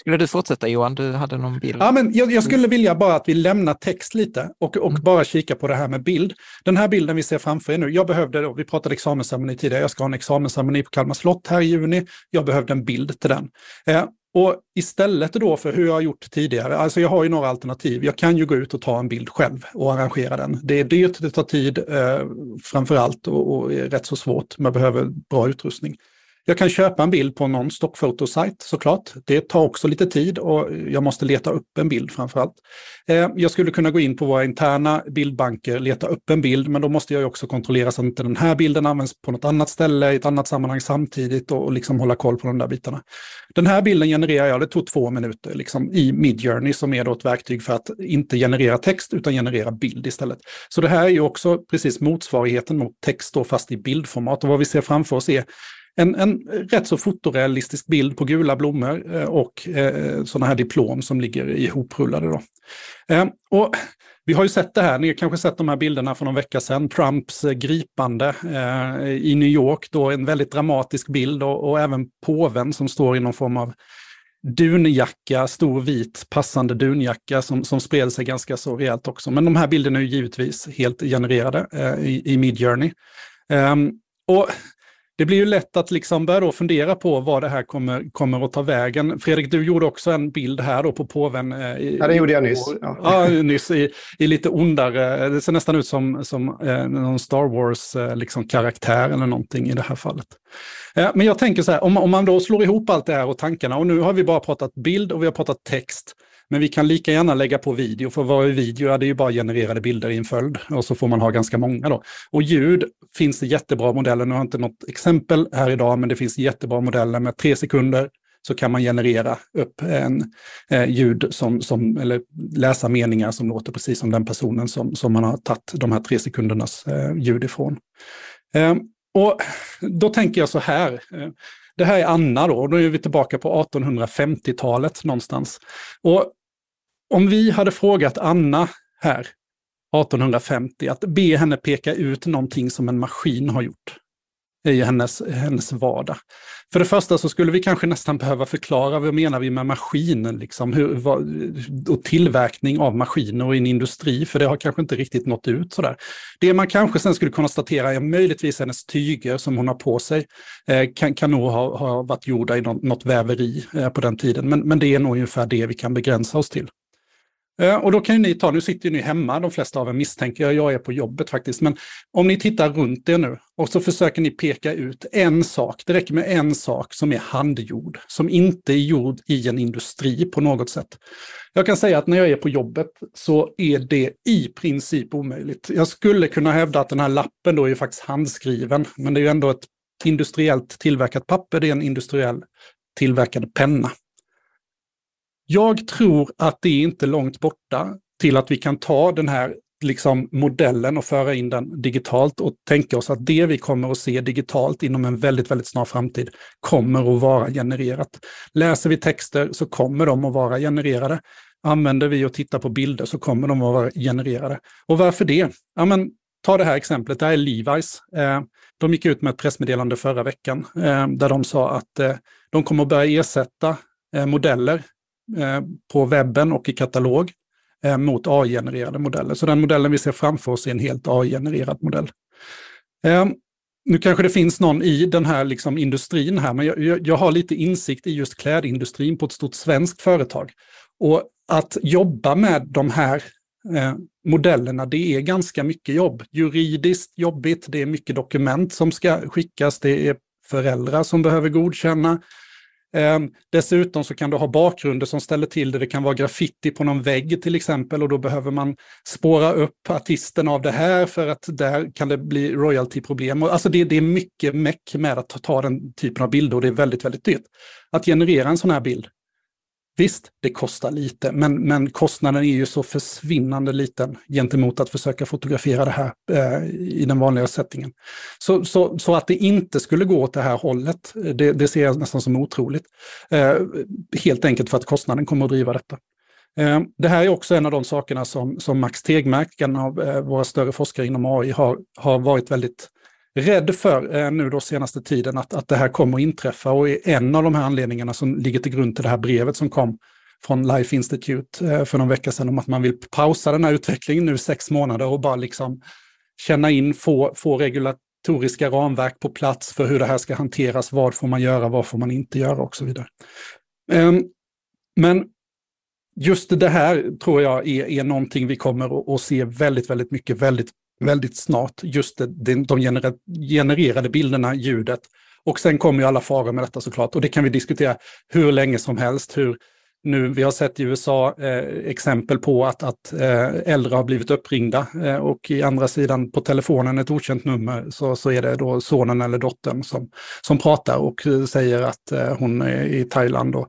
Skulle du fortsätta Johan? Du hade någon bild. Ja, men jag, jag skulle vilja bara att vi lämnar text lite och, och mm. bara kika på det här med bild. Den här bilden vi ser framför er nu, jag behövde, då, vi pratade examensceremoni tidigare, jag ska ha en examensceremoni på Kalmar slott här i juni. Jag behövde en bild till den. Eh, och istället då för hur jag har gjort tidigare, alltså jag har ju några alternativ. Jag kan ju gå ut och ta en bild själv och arrangera den. Det är dyrt, det tar tid eh, framför allt och, och är rätt så svårt. Man behöver bra utrustning. Jag kan köpa en bild på någon stockfotosajt såklart. Det tar också lite tid och jag måste leta upp en bild framför allt. Eh, jag skulle kunna gå in på våra interna bildbanker, leta upp en bild, men då måste jag också kontrollera så att inte den här bilden används på något annat ställe i ett annat sammanhang samtidigt och liksom hålla koll på de där bitarna. Den här bilden genererar jag, det tog två minuter, liksom i Midjourney som är då ett verktyg för att inte generera text utan generera bild istället. Så det här är ju också precis motsvarigheten mot text då fast i bildformat och vad vi ser framför oss är en, en rätt så fotorealistisk bild på gula blommor eh, och eh, sådana här diplom som ligger ihoprullade. Då. Eh, och vi har ju sett det här, ni har kanske sett de här bilderna för någon vecka sedan, Trumps eh, gripande eh, i New York, då en väldigt dramatisk bild och, och, även påven som står i någon form av dunjacka, stor vit passande dunjacka som, som spred sig ganska så rejält också. Men de här bilderna är ju givetvis helt genererade eh, i, i Midjourney. Um, ehm, och det blir ju lätt att liksom börja då fundera på vad det här kommer, kommer att ta vägen. Fredrik, du gjorde också en bild här då på påven. Eh, I, ja, det gjorde jag nyss. Ja, ja nyss i, i, lite ondare, det ser nästan ut som, som eh, någon Star Wars-karaktär eh, liksom, eller någonting i det här fallet. Men jag tänker så här, om, om man då slår ihop allt det här och tankarna, och nu har vi bara pratat bild och vi har pratat text, men vi kan lika gärna lägga på video, för vad är video? Ja, det är ju bara genererade bilder i en följd och så får man ha ganska många då. Och ljud finns det jättebra modeller, nu har jag inte något exempel här idag, men det finns jättebra modeller med tre sekunder så kan man generera upp en eh, ljud som, som, eller läsa meningar som låter precis som den personen som, som man har tagit de här tre sekundernas eh, ljud ifrån. Eh, och då tänker jag så här, eh, det här är Anna då, och då är vi tillbaka på 1850-talet någonstans. Och om vi hade frågat Anna här 1850 att be henne peka ut någonting som en maskin har gjort i hennes, hennes vardag. För det första så skulle vi kanske nästan behöva förklara vad menar vi med maskinen liksom, hur, vad, och tillverkning av maskiner i en industri, för det har kanske inte riktigt nått ut sådär. Det man kanske sen skulle konstatera är möjligtvis hennes tyger som hon har på sig eh, kan, kan nog ha, ha varit gjorda i något, något väveri eh, på den tiden, men, men det är nog ungefär det vi kan begränsa oss till. Eh, och då kan ju ni ta, nu sitter ju ni hemma, de flesta av er misstänker jag, jag är på jobbet faktiskt, men om ni tittar runt er nu och så försöker ni peka ut en sak, det räcker med en sak som är handgjord, som inte är gjord i en industri på något sätt. Jag kan säga att när jag är på jobbet så är det i princip omöjligt. Jag skulle kunna hävda att den här lappen då är faktiskt handskriven, men det är ju ändå ett industriellt tillverkat papper, det är en industriell tillverkad penna. Jag tror att det är inte långt borta till att vi kan ta den här liksom, modellen och föra in den digitalt och tänka oss att det vi kommer att se digitalt inom en väldigt, väldigt snar framtid kommer att vara genererat. Läser vi texter så kommer de att vara genererade. Använder vi och tittar på bilder så kommer de att vara genererade. Och varför det? Ja, men, ta det här exemplet, det här är Levi's. Eh, de gick ut med ett pressmeddelande förra veckan eh, där de sa att eh, de kommer att börja ersätta modeller Eh, på webben och i katalog eh, mot AI-genererade modeller. Så den modellen vi ser framför oss är en helt AI-genererad modell. Eh, nu kanske det finns någon i den här liksom industrin här, men jag, jag, har lite insikt i just klädindustrin på ett stort svenskt företag. Och att jobba med de här eh, modellerna, det är ganska mycket jobb. Juridiskt jobbigt, det är mycket dokument som ska skickas, det är föräldrar som behöver godkänna, Eh, dessutom så kan du ha bakgrunder som ställer till det. Det kan vara graffiti på någon vägg till exempel och då behöver man spåra upp artisten av det här för att där kan det bli royaltyproblem. Alltså det, det är mycket meck med att ta, ta den typen av bilder och det är väldigt, väldigt dyrt. Att generera en sån här bild Visst, det kostar lite, men, men kostnaden är ju så försvinnande liten gentemot att försöka fotografera det här eh, i den vanliga settingen. Så, så, så, att det inte skulle gå åt det här hållet, eh, det, det ser jag nästan som otroligt. Eh, helt enkelt för att kostnaden kommer att driva detta. Eh, det här är också en av de sakerna som, som Max Tegmark, en av eh, våra större forskare inom AI, har, har varit väldigt rädd för eh, nu då senaste tiden att, att det här kommer att inträffa. Och är en av de här anledningarna som ligger till grund till det här brevet som kom från Life Institute eh, för någon vecka sedan om att man vill pausa den här utvecklingen nu sex månader och bara liksom känna in, få, få regulatoriska ramverk på plats för hur det här ska hanteras, vad får man göra, vad får man inte göra? Och så vidare. Eh, men just det här tror jag är, är någonting vi kommer att se väldigt, väldigt mycket, väldigt väldigt snart, just det, de genererade bilderna, ljudet. Och sen kommer ju alla faror med detta såklart, och det kan vi diskutera hur länge som helst, hur nu, vi har sett i USA eh, exempel på att, att eh, äldre har blivit uppringda eh, och i andra sidan på telefonen, ett okänt nummer, så, så är det då sonen eller dottern som, som pratar och eh, säger att eh, hon är i Thailand och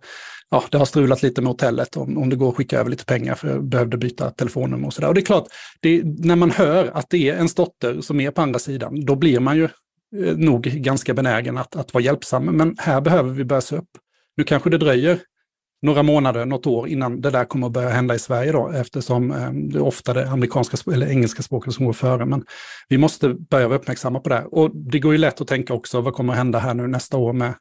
ja, det har strulat lite med hotellet om, om det går att skicka över lite pengar för jag behövde byta telefonnummer och sådär. Och det är klart, det, när man hör att det är en dotter som är på andra sidan, då blir man ju eh, nog ganska benägen att, att vara hjälpsam. Men här behöver vi börja se upp. Nu kanske det dröjer några månader, något år innan det där kommer att börja hända i Sverige då, eftersom eh, det är ofta det amerikanska eller engelska språket som går före. Men vi måste börja vara uppmärksamma på det. Och det går ju lätt att tänka också, vad kommer att hända här nu nästa år med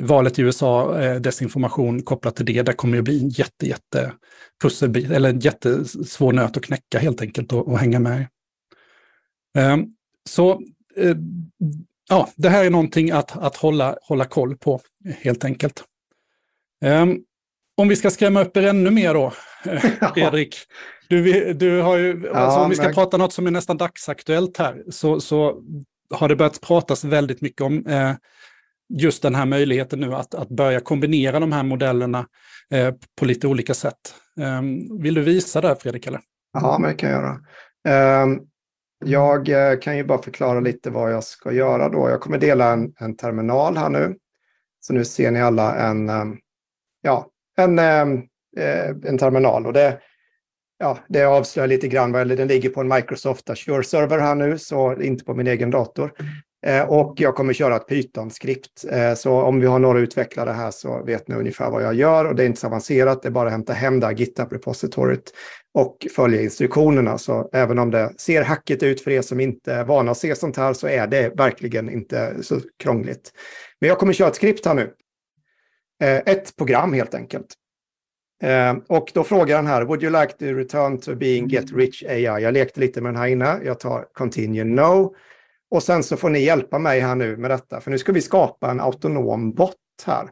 valet i USA, eh, desinformation kopplat till det, det kommer ju bli en jätte, jätte pusselbit, eller en jättesvår nöt att knäcka helt enkelt och, och hänga med. Um, så uh, ja, det här är någonting att, att hålla, hålla koll på helt enkelt. Um, om vi ska skrämma upp er ännu mer då, Fredrik. Du, du har ju, ja, alltså, om vi ska men... prata något som är nästan dagsaktuellt här, så, så har det börjat pratas väldigt mycket om eh, just den här möjligheten nu att, att börja kombinera de här modellerna eh, på lite olika sätt. Eh, vill du visa det, Fredrik? Eller? Ja, men det kan jag göra. Ehm, eh, jag kan ju bara förklara lite vad jag ska göra då. Jag kommer dela en, en terminal här nu. Så nu ser ni alla en, ehm, ja, en, ehm, eh, en terminal. Och det, ja, det avslöjar lite grann, vad den ligger på en Microsoft Azure-server här nu, så inte på min egen dator. Eh, och jag kommer köra ett Python-skript. Eh, så om vi har några utvecklare här så vet ni ungefär vad jag gör. Och det är inte så avancerat, det är bara att hämta hem det här GitHub-repositoriet och följa instruktionerna. Så även om det ser hackigt ut för er som inte är vana att se sånt här så är det verkligen inte så krångligt. Men jag kommer köra ett skript här nu. Eh, ett program helt enkelt. Och då frågar han här, would you like to return to being get rich AI? Jag lekte lite med den här inne. Jag tar continue no. Och sen så får ni hjälpa mig här nu med detta, för nu ska vi skapa en autonom bot här.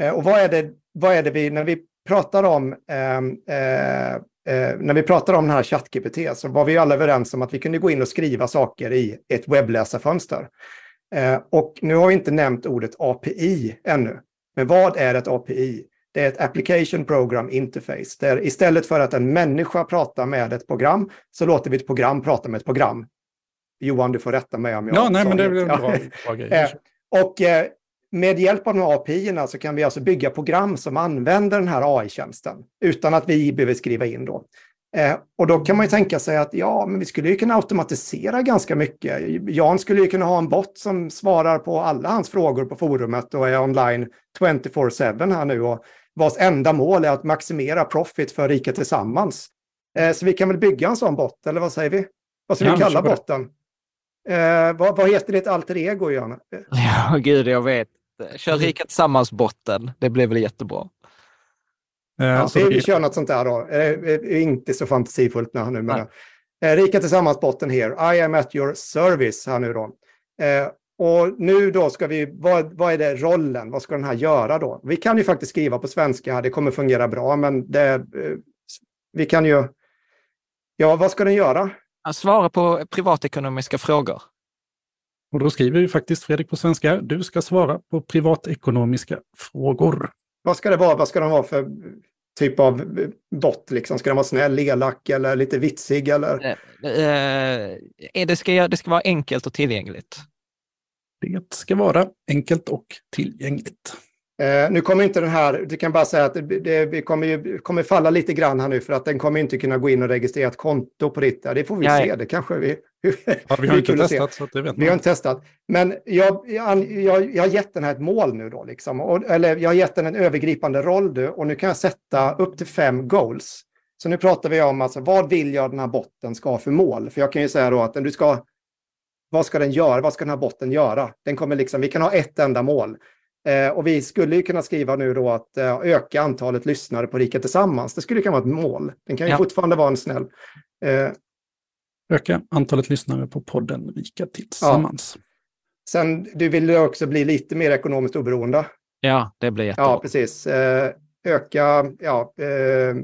Eh, och vad är, det, vad är det vi, när vi pratar om ehm, eh, eh, när vi pratar om den här ChatGPT så var vi alla överens om att vi kunde gå in och skriva saker i ett webbläsarfönster. Eh, och nu har vi inte nämnt ordet API ännu. Men vad är ett API? Det är ett Application Program Interface. Där istället för att en människa pratar med ett program så låter vi ett program prata med ett program. Johan, du får rätta mig om jag Ja, nej, men det är en bra, bra grej. Eh, och eh, med hjälp av de här API så kan vi alltså bygga program som använder den här AI-tjänsten utan att vi behöver skriva in då. Eh, och då kan man ju tänka sig att ja, men vi skulle ju kunna automatisera ganska mycket. Jan skulle ju kunna ha en bot som svarar på alla hans frågor på forumet och är online 24-7 här nu och vars enda mål är att maximera profit för Rika Tillsammans. Så vi kan väl bygga en sån bot, eller vad säger vi? Vad ska vi kalla botten? Eh, vad, vad, heter ditt alter ego, Jan? Ja, gud, jag vet. Kör Rika Tillsammans-botten. Det blir väl jättebra. Eh, ja, vi, vi kör något sånt där då. Eh, inte så fantasifullt nu. Men, eh, Rika Tillsammans-botten here. I am at your service här nu då. Eh, och nu då ska vi, vad, vad, är det rollen? Vad ska den här göra då? Vi kan ju faktiskt skriva på svenska här, det kommer fungera bra, men det, eh, vi kan ju... Ja, vad ska den göra? Svara på privatekonomiska frågor. Och då skriver vi faktiskt Fredrik på svenska. Du ska svara på privatekonomiska frågor. Vad ska det vara? Vad ska de vara för typ av bot? Liksom? Ska den vara snäll, elak eller lite vitsig? Eller? Eh, eh, det, ska, det ska vara enkelt och tillgängligt. Det ska vara enkelt och tillgängligt. Eh, nu kommer inte den här, du kan bara säga att det, det kommer, ju, kommer falla lite grann här nu för att den kommer inte kunna gå in och registrera ett konto på ditt. Det får vi Nej. se, det kanske vi... ja, vi har inte testat. Så det vet vi har inte testat. Men jag, jag, jag, jag har gett den här ett mål nu då, liksom. och, eller jag har gett den en övergripande roll nu och nu kan jag sätta upp till fem goals. Så nu pratar vi om alltså, vad vill jag den här botten ska ha för mål? För jag kan ju säga då att du ska, vad ska den göra? Vad ska den här botten göra? Den kommer liksom, vi kan ha ett enda mål. Eh, och vi skulle ju kunna skriva nu då att eh, öka antalet lyssnare på Rika Tillsammans. Det skulle kunna vara ett mål. Den kan ju ja. fortfarande vara en snäll. Eh, öka antalet lyssnare på podden Rika Tillsammans. Ja. Sen, du vill ju också bli lite mer ekonomiskt oberoende. Ja, det blir jättebra. Ja, precis. Eh, öka, ja. Eh,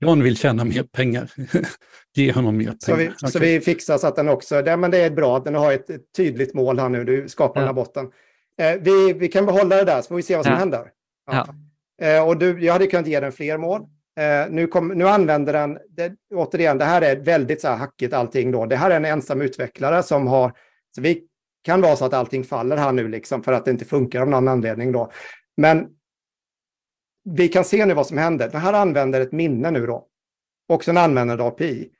John vill tjäna mer pengar. Ge honom mer pengar. Så vi, okay. så vi fixar så att den också, det, men det är bra att den har ett, ett tydligt mål här nu. Du skapar ja. den här botten. Eh, vi, vi kan behålla det där så får vi se vad som ja. händer. Ja. Eh, och du, jag hade kunnat ge den fler mål. Eh, nu, kom, nu använder den, det, återigen, det här är väldigt så här hackigt allting då. Det här är en ensam utvecklare som har, så vi kan vara så att allting faller här nu liksom för att det inte funkar av någon anledning då. Men vi kan se nu vad som händer. Den här använder ett minne nu då. Och sen använder API.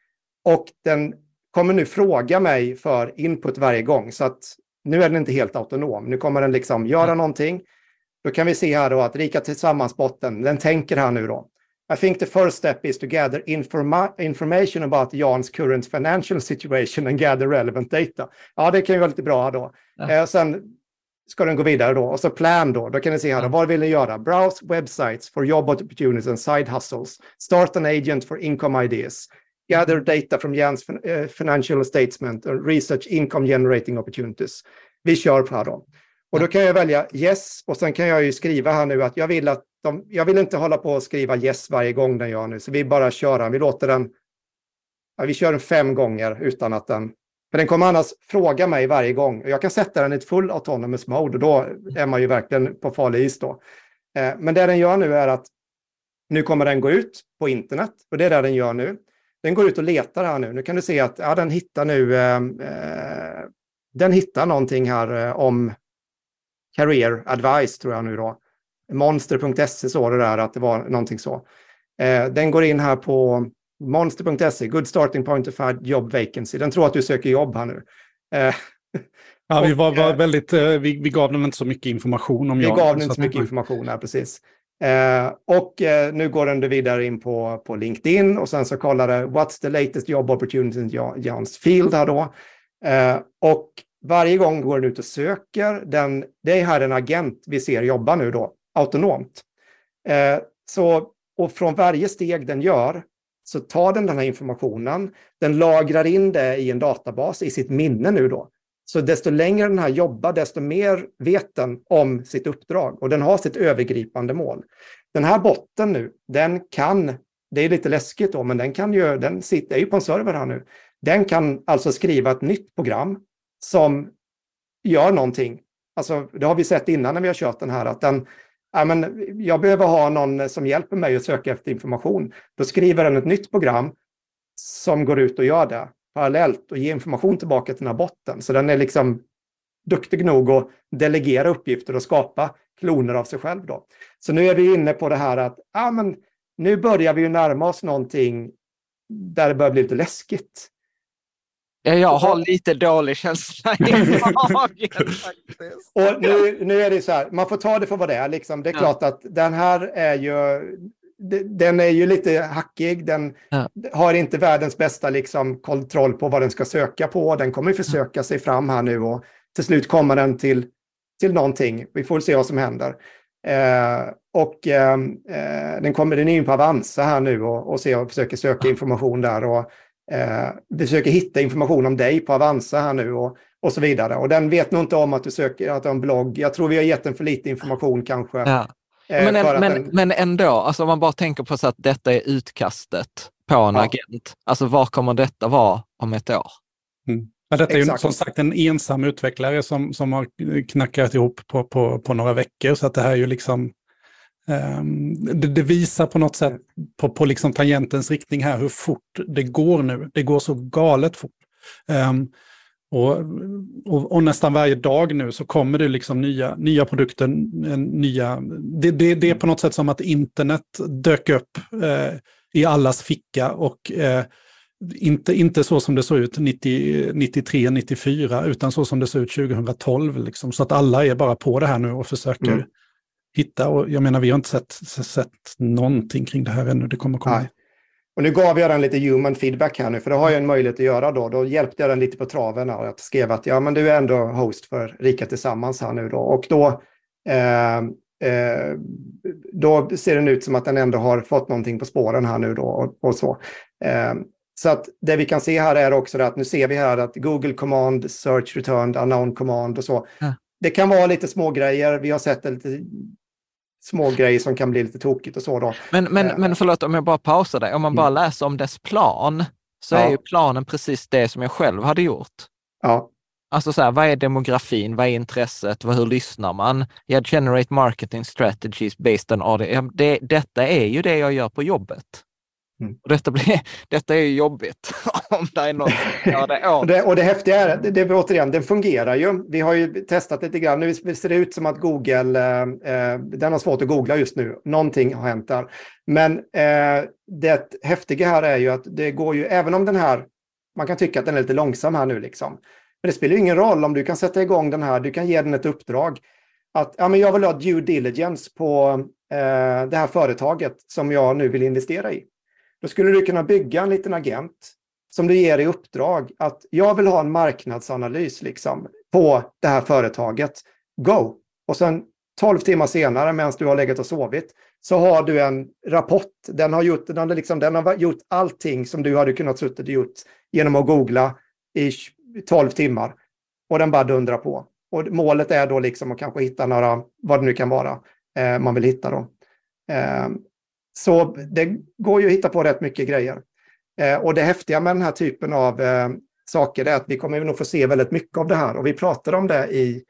Och den kommer nu fråga mig för input varje gång. Så att nu är den inte helt autonom. Nu kommer den liksom göra mm. någonting. Då kan vi se här då att Rika Tillsammans-botten, den tänker här nu då. I think the first step is to gather informa information about Jans current financial situation and gather relevant data. Ja, det kan ju vara lite bra då. Ja. Eh, sen ska den gå vidare då. Och så plan då, då kan ni se här, då, vad vill ni göra? Browse websites for job opportunities and side hustles. Start an agent for income ideas. Gather data from Jans uh, financial statement and research income generating opportunities. Vi kör på här då. Och då kan jag välja yes och sen kan jag ju skriva här nu att jag vill att de, jag vill inte hålla på och skriva yes varje gång den gör nu, så vi bara kör den. Vi låter den, ja, vi kör den fem gånger utan att den, för den kommer annars fråga mig varje gång. Jag kan sätta den i ett full autonomous mode och då är man ju verkligen på farlig is då. Eh, men det den gör nu är att nu kommer den gå ut på internet och det är det den gör nu. Den går ut och letar här nu. Nu kan du se att ja, den hittar nu, eh, eh den hittar någonting här eh, om career advice tror jag nu då. Monster.se så det där att det var någonting så. Eh, den går in här på monster.se, good starting point to find job vacancy. Den tror att du söker jobb här nu. Ja, vi var, var väldigt, vi, vi, gav den inte så mycket information om vi jag. Vi gav den inte så mycket information, här, precis. Eh, och eh, nu går den vidare in på, på LinkedIn och sen så kollar det what's the latest job opportunity in Jans field här då. Eh, och varje gång går den ut och söker. Den, det är här en agent vi ser jobba nu då, autonomt. Eh, så, och från varje steg den gör så tar den den här informationen, den lagrar in det i en databas i sitt minne nu då. Så desto längre den här jobbar, desto mer vet den om sitt uppdrag och den har sitt övergripande mål. Den här botten nu, den kan, det är lite läskigt då, men den kan ju, den sitter ju på en server här nu. Den kan alltså skriva ett nytt program som gör någonting. Alltså, det har vi sett innan när vi har kört den här, att den, ja, men jag behöver ha någon som hjälper mig att söka efter information. Då skriver den ett nytt program som går ut och gör det parallellt och ger information tillbaka till den här botten. Så den är liksom duktig nog att delegera uppgifter och skapa kloner av sig själv. Då. Så nu är vi inne på det här att ja, men nu börjar vi närma oss någonting där det börjar bli lite läskigt. Ja, jag har lite dålig känsla i magen Och nu, nu är det så här, man får ta det för vad det är. Liksom. Det är ja. klart att den här är ju, den är ju lite hackig. Den ja. har inte världens bästa liksom, kontroll på vad den ska söka på. Den kommer försöka sig fram här nu och till slut kommer den till, till någonting. Vi får se vad som händer. Eh, och eh, eh den kommer den in på Avanza här nu och, och, ser och försöker söka information där. Och, eh, försöker hitta information om dig på Avanza här nu och, och så vidare. Och den vet nog inte om att du söker att du har en blogg. Jag tror vi har gett den för lite information kanske. Ja. Eh, men, en, men, den... men ändå, alltså om man bara tänker på så att detta är utkastet på en ja. agent. Alltså var kommer detta vara om ett år? Mm. Ja, detta är ju som sagt en ensam utvecklare som, som har knackat ihop på, på, på några veckor. Så att det här är ju liksom Um, det, det, visar på något sätt på, på liksom tangentens riktning här hur fort det går nu. Det går så galet fort. Um, och, och, och, nästan varje dag nu så kommer det liksom nya, nya produkter, nya... Det, det, det är på något sätt som att internet dök upp eh, i allas ficka och eh, inte, inte så som det såg ut 90, 93, 94, utan så som det såg ut 2012. Liksom. Så att alla är bara på det här nu och försöker mm hitta. Och jag menar, vi har inte sett, sett någonting kring det här ännu. Det kommer komma. Nej. Och nu gav jag den lite human feedback här nu, för det har jag en möjlighet att göra då. Då hjälpte jag den lite på traven och jag skrev att ja, men du är ändå host för Rika Tillsammans här nu då. Och då, eh, eh, då ser den ut som att den ändå har fått någonting på spåren här nu då och, och så. Eh, så att det vi kan se här är också att nu ser vi här att Google command, search returned, unknown command och så. Ja. Det kan vara lite små grejer. Vi har sett det lite små grejer som kan bli lite tokigt och så då. Men, men, uh, men förlåt om jag bara pausar dig. Om man bara mm. läser om dess plan så ja. är ju planen precis det som jag själv hade gjort. Ja. Alltså så här, vad är demografin? Vad är intresset? Hur lyssnar man? Jag generate marketing strategies based on audio. Det, detta är ju det jag gör på jobbet. Mm. Och detta, blir, detta är ju jobbigt om det är någon som gör det åt. det, och det häftiga är, det, det, återigen, den fungerar ju. Vi har ju testat lite grann. Nu ser det ut som att Google, eh, eh, den har svårt att googla just nu. Någonting har hänt där. Men eh, det häftiga här är ju att det går ju, även om den här, man kan tycka att den är lite långsam här nu liksom. Men det spelar ju ingen roll om du kan sätta igång den här, du kan ge den ett uppdrag. Att ja, men jag vill ha due diligence på eh, det här företaget som jag nu vill investera i. Då skulle du kunna bygga en liten agent som du ger i uppdrag att jag vill ha en marknadsanalys liksom, på det här företaget. go! Och sen 12 timmar senare, medan du har legat och sovit, så har du en rapport. Den har gjort, den har liksom, den har gjort allting som du hade kunnat suttit och gjort genom att googla i 12 timmar. Och den bara dundrar på. Och målet är då liksom att kanske hitta några, vad det nu kan vara, eh, man vill hitta då. Eh, så det går ju att hitta på rätt mycket grejer. Eh, och det häftiga med den här typen av eh, saker är att vi kommer nog få se väldigt mycket av det här. Och vi pratade om det i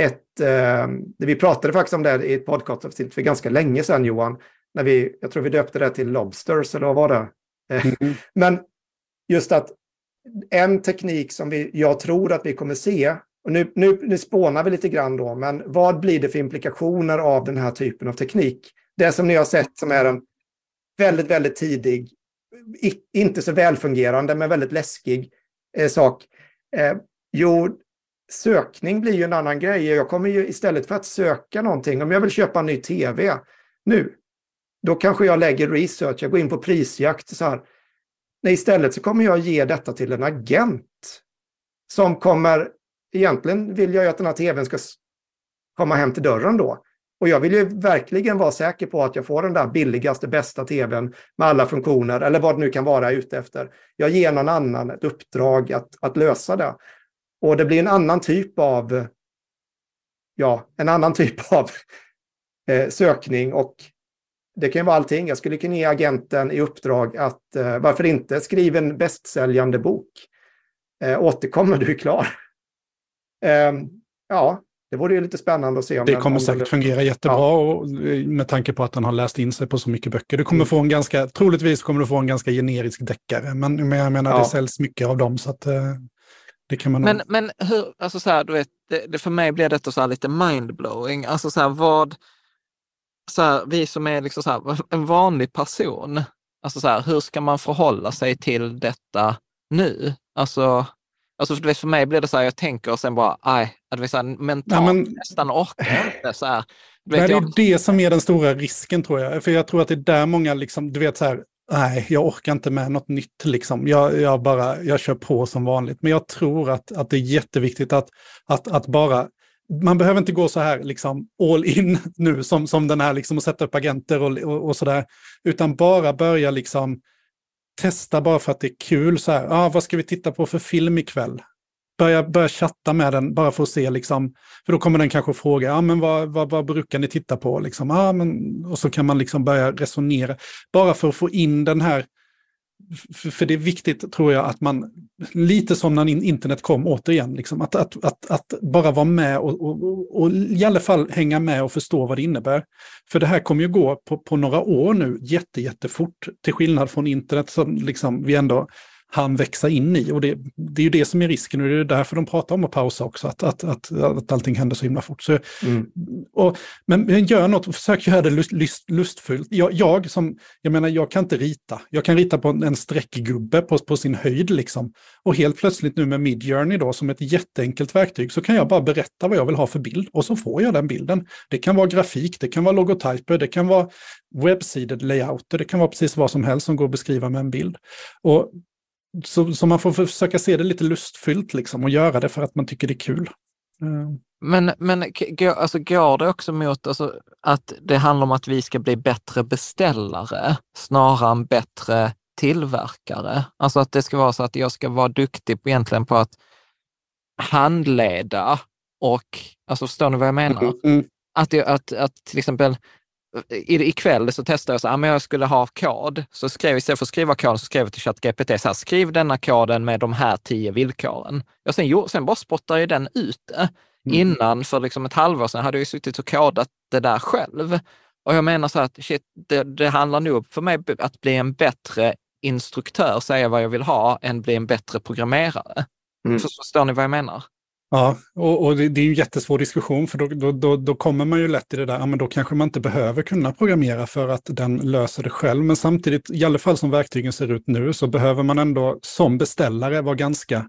ett... Eh, vi pratade faktiskt om det i ett podcastavsnitt för ganska länge sedan, Johan. När vi, jag tror vi döpte det till Lobsters, eller vad var det? Eh, mm. Men just att en teknik som vi, jag tror att vi kommer se, och nu, nu, nu spånar vi lite grann då, men vad blir det för implikationer av den här typen av teknik? Det som ni har sett som är en väldigt, väldigt tidig, inte så välfungerande, men väldigt läskig eh, sak. Eh, jo, sökning blir ju en annan grej. Jag kommer ju istället för att söka någonting, om jag vill köpa en ny tv nu, då kanske jag lägger research, jag går in på prisjakt så här. Nej, istället så kommer jag ge detta till en agent som kommer, egentligen vill jag ju att den här tvn ska komma hem till dörren då. Och jag vill ju verkligen vara säker på att jag får den där billigaste, bästa tvn med alla funktioner eller vad det nu kan vara jag är ute efter. Jag ger någon annan ett uppdrag att, att lösa det. Och det blir en annan typ av, ja, en annan typ av eh, sökning och det kan ju vara allting. Jag skulle kunna ge agenten i uppdrag att, eh, varför inte, skriva en bästsäljande bok. Eh, återkommer du klar. Eh, ja, det vore ju lite spännande att se. Om det kommer säkert det... fungera jättebra ja. och, med tanke på att den har läst in sig på så mycket böcker. Du kommer mm. få en ganska, troligtvis kommer du få en ganska generisk deckare, men, men jag menar ja. det säljs mycket av dem så att eh, det kan man... Men, men hur, alltså så här, du vet, det, det för mig blir detta så här lite mindblowing. Alltså så här, vad, så här, vi som är liksom så här, en vanlig person, alltså så här, hur ska man förhålla sig till detta nu? Alltså, alltså för, för mig blir det så här, jag tänker och sen bara, så här, mentalt ja, men, nästan orkar inte. Så här, det är jag... det som är den stora risken tror jag. För jag tror att det är där många, liksom, du vet så här, nej, jag orkar inte med något nytt liksom. Jag, jag, bara, jag kör på som vanligt. Men jag tror att, att det är jätteviktigt att, att, att bara man behöver inte gå så här liksom all in nu som, som den här liksom och sätta upp agenter och, och, och sådär. Utan bara börja liksom testa bara för att det är kul. Så här, ah, vad ska vi titta på för film ikväll? Börja, börja chatta med den bara för att se, liksom, för då kommer den kanske fråga, ah, men vad, vad, vad brukar ni titta på? Liksom, ah, men, och så kan man liksom börja resonera, bara för att få in den här för det är viktigt, tror jag, att man, lite som när internet kom återigen, liksom, att, att, att, att bara vara med och, och, och, i alla fall hänga med och förstå vad det innebär. För det här kommer ju gå på, på några år nu jätte, jättefort, till skillnad från internet som liksom vi ändå han växa in i. Och det, det är ju det som är risken och det är därför de pratar om att pausa också, att, att, att, att allting händer så himla fort. Så, mm. och, men gör något, försök göra det lust, lust, lustfullt. Jag, jag, som, jag menar, jag kan inte rita. Jag kan rita på en streckgubbe på, på sin höjd liksom. Och helt plötsligt nu med Midjourney då, som ett jätteenkelt verktyg, så kan jag bara berätta vad jag vill ha för bild och så får jag den bilden. Det kan vara grafik, det kan vara logotyper, det kan vara webbsided layouter, det kan vara precis vad som helst som går att beskriva med en bild. Och så, så man får försöka se det lite lustfyllt liksom och göra det för att man tycker det är kul. Eh. Men, men alltså, går det också mot alltså, att det handlar om att vi ska bli bättre beställare snarare än bättre tillverkare? Alltså att det ska vara så att jag ska vara duktig på, egentligen på att handleda och, alltså förstår ni vad jag menar? Mm, mm. Att, att, att till exempel ikväll så testade jag så här, jag skulle ha kod. Så skrev istället för att skriva koden så skrev jag till ChatGPT så här, skriv denna koden med de här tio villkoren. Jag sen, sen bara spottade jag den ute. Mm. Innan, för liksom ett halvår sedan, hade jag suttit och kodat det där själv. Och jag menar så att shit, det, det handlar nog för mig att bli en bättre instruktör, säga vad jag vill ha, än bli en bättre programmerare. Mm. Förstår ni vad jag menar? Ja, och, och det, det, är en jättesvår diskussion för då, då, då, då, kommer man ju lätt i det där, ja men då kanske man inte behöver kunna programmera för att den löser det själv. Men samtidigt, i alla fall som verktygen ser ut nu, så behöver man ändå som beställare vara ganska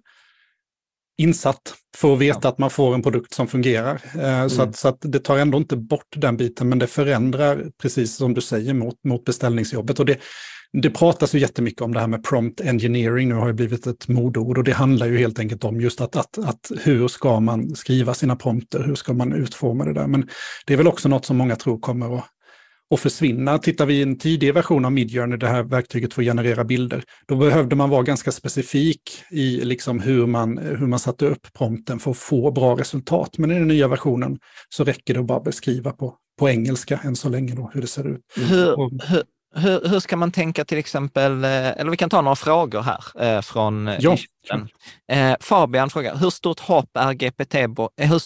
insatt för att veta ja. att man får en produkt som fungerar. Eh, mm. så, att, så att det tar ändå inte bort den biten, men det förändrar, precis som du säger, mot, mot beställningsjobbet. Och det, det pratas ju jättemycket om det här med prompt engineering, nu har det blivit ett modord och det handlar ju helt enkelt om just att, att, att hur ska man skriva sina prompter, hur ska man utforma det där. Men det är väl också något som många tror kommer att och försvinna. Tittar vi i en tidig version av Midjourney, det här verktyget för att generera bilder, då behövde man vara ganska specifik i liksom hur, man, hur man satte upp prompten för att få bra resultat. Men i den nya versionen så räcker det att bara beskriva på, på engelska än så länge då, hur det ser ut. Hur, hur, hur, hur, ska man tänka till exempel, eh, eller vi kan ta några frågor här eh, från eh, ja. Fabian frågar, hur stort hopp är GPT, hur,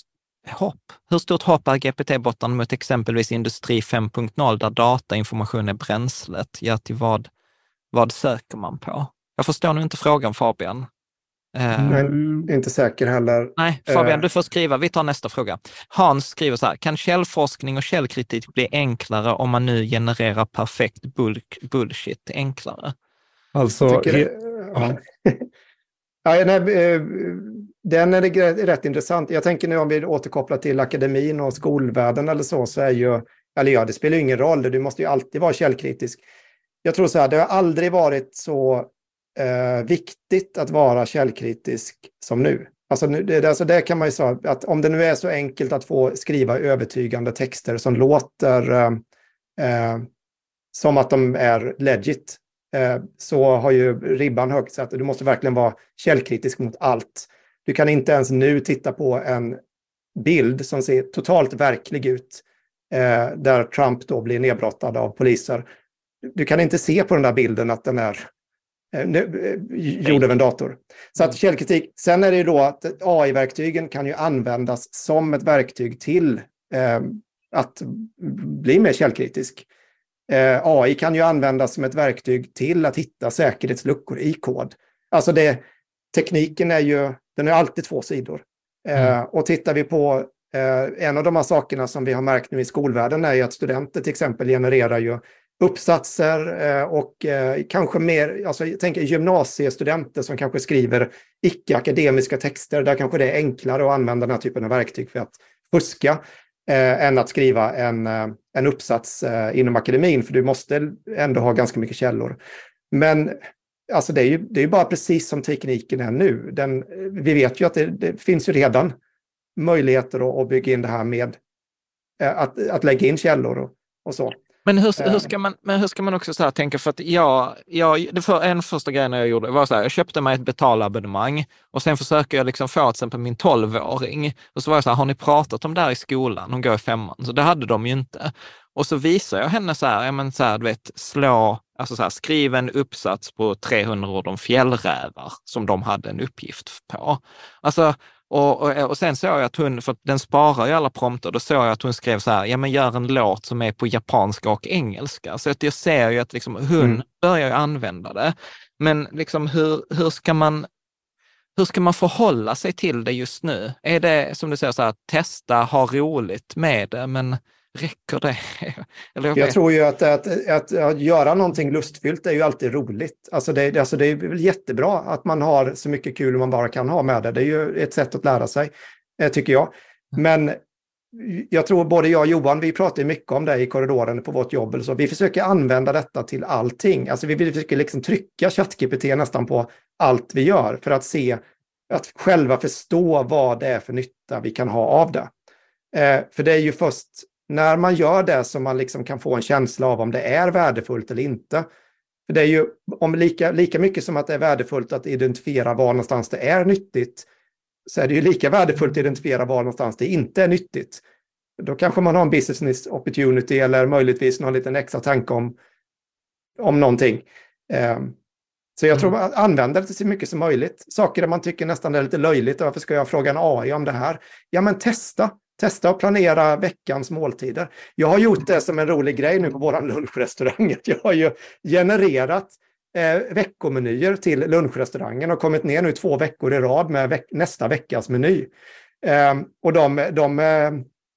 hopp. Hur stort hopp är GPT-bottarna mot exempelvis Industri 5.0 där datainformation är bränslet? Ja, till vad, vad söker man på? Jag förstår nu inte frågan Fabian. Eh, Nej, inte säker heller. Nej, Fabian, uh, du får skriva. Vi tar nästa fråga. Hans skriver så här, kan källforskning och källkritik bli enklare om man nu genererar perfekt bullshit enklare? Alltså, he, ja. ja, nej, eh, den är rätt intressant. Jag tänker nu om vi återkopplar till akademin och skolvärlden eller så, så är ju, eller ja, det spelar ju ingen roll, du måste ju alltid vara källkritisk. Jag tror så här, det har aldrig varit så eh, viktigt att vara källkritisk som nu. Alltså, det, alltså det kan man ju säga, att om det nu är så enkelt att få skriva övertygande texter som låter eh, eh, som att de är legit, eh, så har ju ribban högt. Så att du måste verkligen vara källkritisk mot allt. Du kan inte ens nu titta på en bild som ser totalt verklig ut, eh, där Trump då blir nedbrottad av poliser. Du kan inte se på den där bilden att den är gjord av en dator. Så att källkritik, sen är det ju då att AI-verktygen kan ju användas som ett verktyg till eh, att bli mer källkritisk. Eh, AI kan ju användas som ett verktyg till att hitta säkerhetsluckor i kod. Alltså det, tekniken är ju den är alltid två sidor. Eh, mm. Eh, och tittar vi på eh, en av de här sakerna som vi har märkt nu i skolvärlden är ju att studenter till exempel genererar ju uppsatser eh, och eh, kanske mer, alltså jag tänker gymnasiestudenter som kanske skriver icke-akademiska texter, där kanske det är enklare att använda den här typen av verktyg för att fuska eh, än att skriva en, eh, en uppsats inom akademin, för du måste ändå ha ganska mycket källor. Men alltså det är ju det är bara precis som tekniken är nu. Den, vi vet ju att det, det finns ju redan möjligheter att, bygga in det här med eh, att, att lägga in källor och, och så. Men hur, hur, eh. ska man, men hur ska man också så tänka? För att jag, jag, det för, en första grejen jag gjorde var så här, jag köpte mig ett betalabonnemang och sen försöker jag liksom få till exempel min tolvåring. Och så var jag så här, har ni pratat om det här i skolan? Hon går i femman, så det hade de ju inte. Och så visar jag henne så här, ja men så här, du vet, slå, alltså så här, skriv en uppsats på 300 ord om fjällrävar som de hade en uppgift på. Alltså, och, och, och sen såg jag att hon, för den sparar ju alla prompter, då såg jag att hon skrev så här, ja men gör en låt som är på japanska och engelska. Så att jag ser ju att liksom, hon mm. börjar använda det. Men liksom hur, hur ska man hur ska man förhålla sig till det just nu? Är det som du säger, så här, testa, ha roligt med det, men räcker det? Eller jag, jag tror ju att, att, att, att, göra någonting lustfyllt är ju alltid roligt. Alltså det, alltså det är väl jättebra att man har så mycket kul man bara kan ha med det. Det är ju ett sätt att lära sig, eh, tycker jag. Men jag tror både jag och Johan, vi pratar mycket om det i korridoren på vårt jobb. Eller så. Vi försöker använda detta till allting. Alltså vi försöker liksom trycka ChatGPT nästan på allt vi gör för att se, att själva förstå vad det är för nytta vi kan ha av det. Eh, för det är ju först när man gör det som man liksom kan få en känsla av om det är värdefullt eller inte. För det är ju om lika, lika mycket som att det är värdefullt att identifiera var någonstans det är nyttigt, så är det ju lika värdefullt att identifiera var någonstans det inte är nyttigt. Då kanske man har en business opportunity eller möjligtvis någon liten extra tanke om, om någonting. Um, så jag tror mm. att använda det så mycket som möjligt. Saker där man tycker nästan är lite löjligt. Varför ska jag fråga en AI om det här? Ja, men testa. Testa att planera veckans måltider. Jag har gjort det som en rolig grej nu på vår lunchrestaurang. Jag har ju genererat eh, veckomenyer till lunchrestaurangen och kommit ner nu två veckor i rad med veck nästa veckas meny. Eh, och de, de, eh,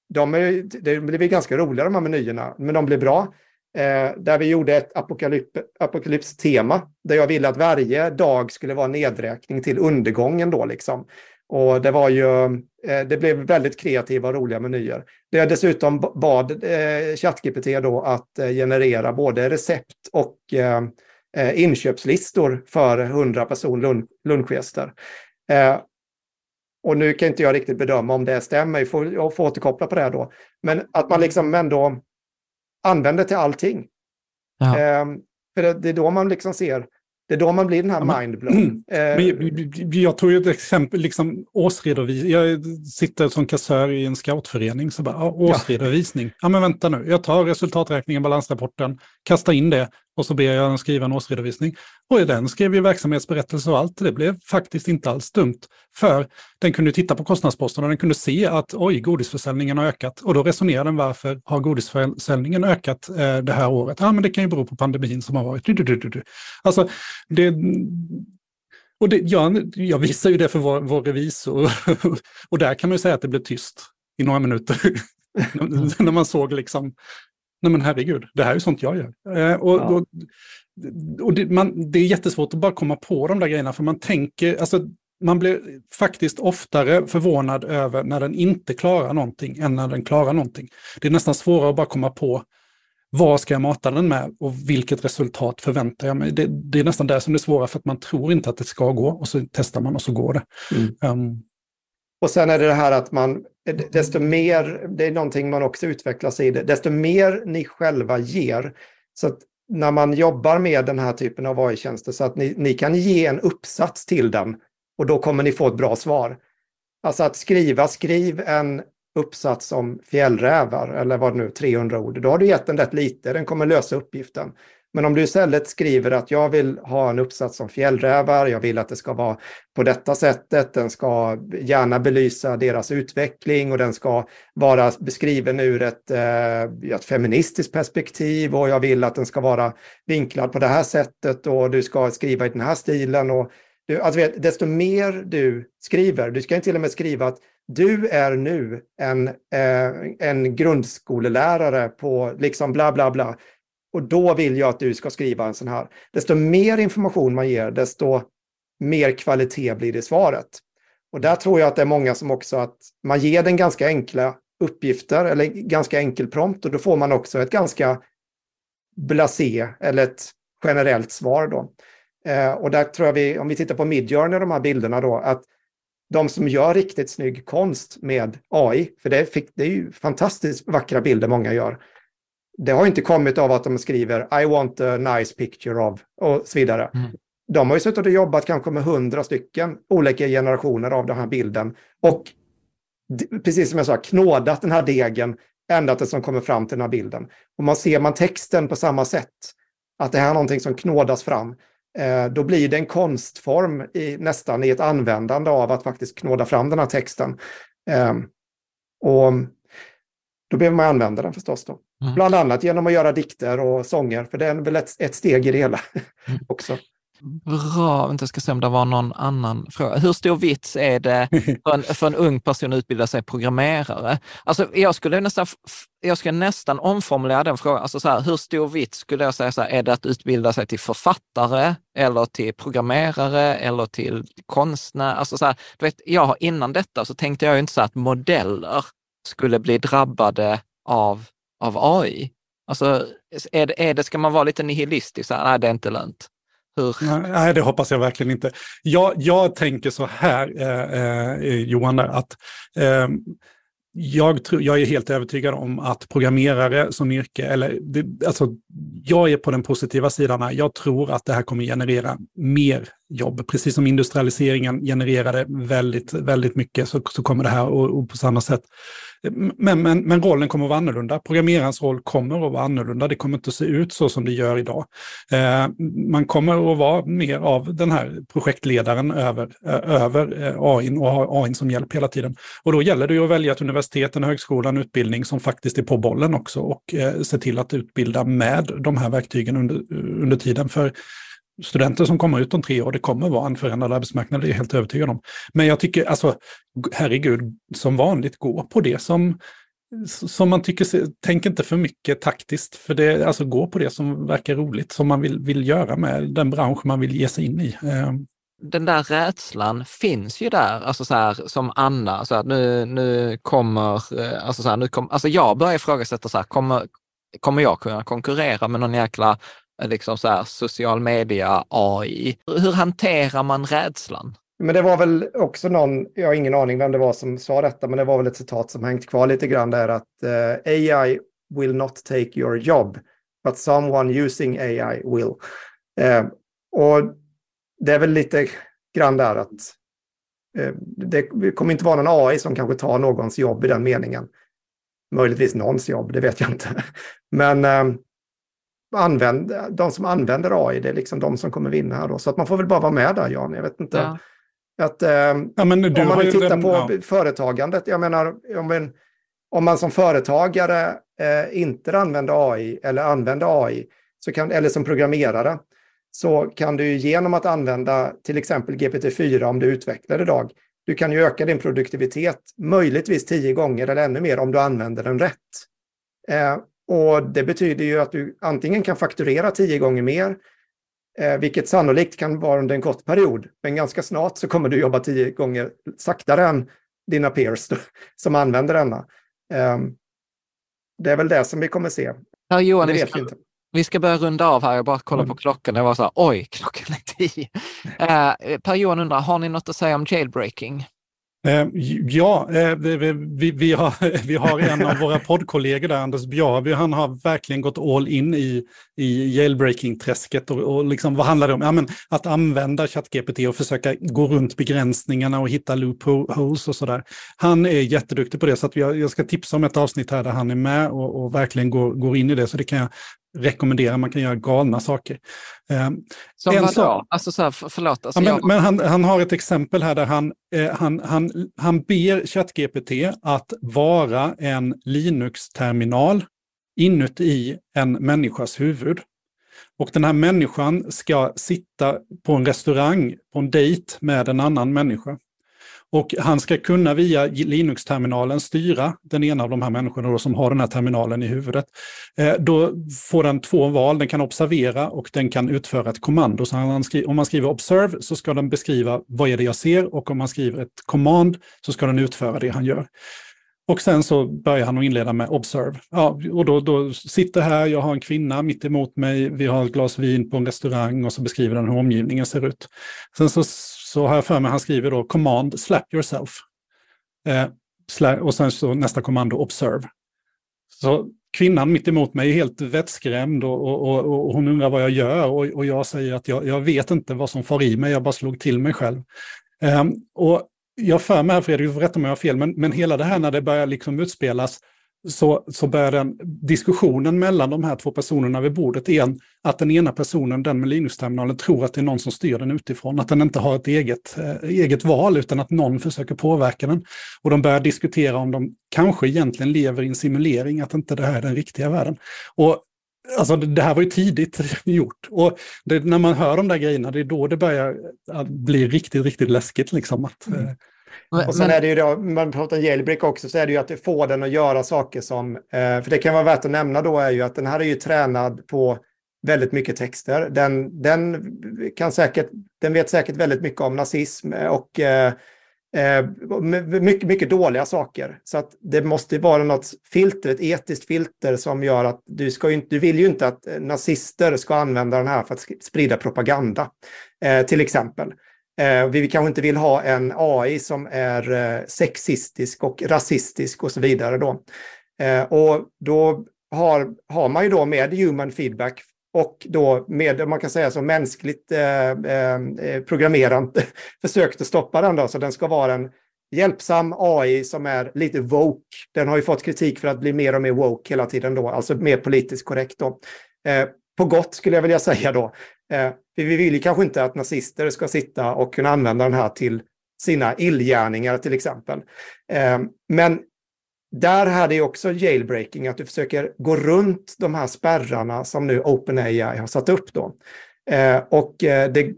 de, de, det blir ganska roliga de här menyerna, men de blir bra. Eh, där vi gjorde ett apokalyp, apokalypstema där jag ville att varje dag skulle vara nedräkning till undergången då liksom. Och det var ju, eh, det blev väldigt kreativa och roliga menyer. Det jag dessutom bad eh, ChatGPT då att eh, generera både recept och eh, inköpslistor för 100 person lun lunchgäster. Eh, och nu kan inte jag riktigt bedöma om det stämmer, jag får, jag får återkoppla på det då. Men att man liksom ändå använder till allting. Eh, för det, det är då man liksom ser, det är då man blir den här Ja, mindblown. Eh, jag, tog ett exempel, liksom årsredovisning. Jag sitter som kassör i en scoutförening, så bara, ja, årsredovisning. Ja. men vänta nu, jag tar resultaträkningen, balansrapporten, kastar in det och så ber jag den skriva en årsredovisning. Och i den skrev ju verksamhetsberättelse och allt. Det blev faktiskt inte alls dumt. För den kunde titta på kostnadsposterna och den kunde se att oj, godisförsäljningen har ökat. Och då resonerar den varför har godisförsäljningen ökat eh, det här året? Ja, men det kan ju bero på pandemin som har varit. Du, du, du, du, du. Alltså, det, och det, jag, jag visar ju det för vår, vår revisor och där kan man ju säga att det blev tyst i några minuter. När man såg liksom, nej men herregud, det här är sånt jag gör. Eh, och, Ja. och, och det, man, det är jättesvårt att bara komma på de där grejerna för man tänker, alltså man blir faktiskt oftare förvånad över när den inte klarar någonting än när den klarar någonting. Det är nästan svårare att bara komma på vad ska jag mata den med och vilket resultat förväntar jag mig? Det, det är nästan där som det är svåra för att man tror inte att det ska gå och så testar man och så går det. Mm. Um, Och sen är det det här att man, desto mer, det är någonting man också utvecklas i, det, desto mer ni själva ger. Så att när man jobbar med den här typen av AI-tjänster så att ni, ni kan ge en uppsats till den och då kommer ni få ett bra svar. Alltså att skriva, skriv en uppsats om fjällrävar eller vad det nu 300 ord. Då har du gett den rätt lite, den kommer lösa uppgiften. Men om du istället skriver att jag vill ha en uppsats om fjällrävar, jag vill att det ska vara på detta sättet, den ska gärna belysa deras utveckling och den ska vara beskriven ur ett, eh, ett feministiskt perspektiv och jag vill att den ska vara vinklad på det här sättet och du ska skriva i den här stilen. Och du, alltså vet, desto mer du skriver, du ska till och med skriva att du är nu en, eh, en grundskolelärare på liksom bla bla bla. Och då vill jag att du ska skriva en sån här. Desto mer information man ger, desto mer kvalitet blir det i svaret. Och där tror jag att det är många som också att man ger den ganska enkla uppgifter eller ganska enkel prompt och då får man också ett ganska blasé eller ett generellt svar då. Eh, och där tror jag vi, om vi tittar på Midjourney, de här bilderna då, att de som gör riktigt snygg konst med AI, för det, fick, det är ju fantastiskt vackra bilder många gör. Det har inte kommit av att de skriver I want a nice picture of och så vidare. Mm. De har ju suttit och jobbat kanske med hundra stycken olika generationer av den här bilden och precis som jag sa, knådat den här degen ända tills de kommer fram till den här bilden. Och man ser man texten på samma sätt, att det här är någonting som knådas fram, eh, då blir det en konstform i, nästan i ett användande av att faktiskt knåda fram den här texten. Eh, och då behöver man använda den förstås då. Mm. Bland annat genom att göra dikter och sånger, för det är väl ett, ett steg i det hela Mm. också. Bra, jag ska se om det var någon annan fråga. Hur stor vits är det för en, för en ung person att utbilda sig programmerare? Alltså, jag skulle nästan, jag skulle nästan omformulera den frågan. Alltså, så här, hur stor vits skulle jag säga, så här, är det att utbilda sig till författare eller till programmerare eller till konstnär? Alltså, så här, du vet, jag, innan detta så tänkte jag ju inte så att modeller skulle bli drabbade av, av AI. Alltså, är det, är det, ska man vara lite nihilistisk? Nej, det är inte lönt. Hur? Nej, det hoppas jag verkligen inte. Jag, jag tänker så här, eh, eh, Johan, där, att eh, jag, tror, jag är helt övertygad om att programmerare som yrke, eller det, alltså, jag är på den positiva sidan här. Jag tror att det här kommer generera mer jobb. Precis som industrialiseringen genererade väldigt, väldigt mycket så, så kommer det här och, och på samma sätt. Men, men, men rollen kommer att vara annorlunda. Programmerarens roll kommer att vara annorlunda. Det kommer inte att se ut så som det gör idag. Eh, man kommer att vara mer av den här projektledaren över, eh, över eh, AI och ha AI som hjälp hela tiden. Och då gäller det ju att välja ett universitet, en högskola, en utbildning som faktiskt är på bollen också och eh, se till att utbilda med de här verktygen under, under tiden. För studenter som kommer ut om tre år, det kommer vara en förändrad arbetsmarknad, det är jag helt övertygad om. Men jag tycker, alltså, herregud, som vanligt, gå på det som, som man tycker, tänk inte för mycket taktiskt, för det, alltså gå på det som verkar roligt, som man vill, vill göra med den bransch man vill ge sig in i. Eh, den där rädslan finns ju där, alltså så här, som Anna, så här, nu, nu kommer, eh, alltså så här, nu kom, alltså jag börjar ifrågasätta så här, kommer, kommer jag kunna konkurrera med någon jäkla liksom så här, social media, AI. Hur hanterar man rädslan? Men det var väl också någon, jag har ingen aning vem det var som sa detta, men det var väl ett citat som hängt kvar lite grann där att eh, uh, AI will not take your job, but someone using AI will. Uh, och det är väl lite grann där att uh, det kommer inte vara någon AI som kanske tar någons jobb i den meningen. Möjligtvis någons jobb, det vet jag inte. Men använd, de som använder AI, det är liksom de som kommer vinna här då. Så att man får väl bara vara med där, Jan. Jag vet inte. Ja. Att, eh, ja, om man vill titta den, på ja. företagandet, jag menar, om, en, om man som företagare eh, inte använder AI eller använder AI, så kan, eller som programmerare, så kan du genom att använda till exempel GPT-4 om du utvecklar idag, du kan ju öka din produktivitet möjligtvis tio gånger eller ännu mer om du använder den rätt. Eh, och det betyder ju att du antingen kan fakturera tio gånger mer, eh, vilket sannolikt kan vara under en kort period, men ganska snart så kommer du jobba tio gånger saktare än dina peers som använder denna. Eh, det är väl det som vi kommer se. Ja, Johan, vi ska, vi ska börja runda av här. Jag bara kollar mm. på klockan. Jag var så här, oj, klockan är tio. Eh, per Johan undrar, har ni något att säga om jailbreaking? Eh, ja, eh, vi, vi, har, vi har en av våra poddkollegor där, Anders Bjarby, han har verkligen gått all in i, i jailbreaking-träsket. Och, och liksom, vad handlar det om? Ja, men att använda ChatGPT och försöka gå runt begränsningarna och hitta loopholes och sådär. Han är jätteduktig på det, så att jag, jag ska tipsa om ett avsnitt här där han är med och, och verkligen går, går in i det. Så det kan jag rekommendera, man kan göra galna saker. Eh, Som vadå? Så, alltså så här, förlåt. Alltså ja, men, jag... men han, han, har ett exempel här där han, eh, han, han, han ber ChatGPT att vara en Linux-terminal inuti en människas huvud. Och den här människan ska sitta på en restaurang på en dejt med en annan människa. Och han ska kunna via Linux-terminalen styra den ena av de här människorna då, som har den här terminalen i huvudet. Eh, då får den två val, den kan observera och den kan utföra ett kommando. Så han om man skriver observe så ska den beskriva vad är det jag ser och om man skriver ett command så ska den utföra det han gör. Och sen så börjar han att inleda med observe. Ja, och då, då sitter här, jag har en kvinna mitt emot mig, vi har ett glas vin på en restaurang och så beskriver den hur omgivningen ser ut. Sen så så har jag för mig han skriver då command slap yourself. Eh, och sen så nästa kommando observe. Så kvinnan mitt emot mig är helt vettskrämd och, och, och, och hon undrar vad jag gör och, och jag säger att jag, jag, vet inte vad som far i mig, jag bara slog till mig själv. Eh, och jag för mig, Fredrik, du får rätta om jag har fel, men, men hela det här när det börjar liksom utspelas så, så börjar den diskussionen mellan de här två personerna vid bordet igen, att den ena personen, den med Linux-terminalen, tror att det är någon som styr den utifrån, att den inte har ett eget, eh, eget val, utan att någon försöker påverka den. Och de börjar diskutera om de kanske egentligen lever i en simulering, att inte det här är den riktiga världen. Och Alltså det, här var ju tidigt gjort. Och det, när man hör de där grejerna, det är då det börjar bli riktigt, riktigt läskigt. Liksom, att, mm. Och sen är det ju då, man pratar jailbreak också, så är det ju att får den att göra saker som, eh, för det kan vara värt att nämna då är ju att den här är ju tränad på väldigt mycket texter. Den, den, kan säkert, den vet säkert väldigt mycket om nazism och eh, eh, mycket, mycket dåliga saker. Så att det måste vara något filter, ett etiskt filter som gör att du, ska inte, du vill ju inte att nazister ska använda den här för att sprida propaganda, eh, till exempel. Eh, vi kanske inte vill ha en AI som är eh, sexistisk och rasistisk och så vidare. Då. Eh, och då har, har man ju då med human feedback och då med, man kan säga så mänskligt eh, eh, eh programmerande försökt att stoppa den då, så den ska vara en hjälpsam AI som är lite woke. Den har ju fått kritik för att bli mer och mer woke hela tiden då, alltså mer politiskt korrekt då. Eh, på gott skulle jag vilja säga då. Eh, vi vill ju kanske inte att nazister ska sitta och kunna använda den här till sina illgärningar till exempel. Ehm, men där hade ju också jailbreaking, att du försöker gå runt de här spärrarna som nu OpenAI har satt upp då. Ehm, och eh, det,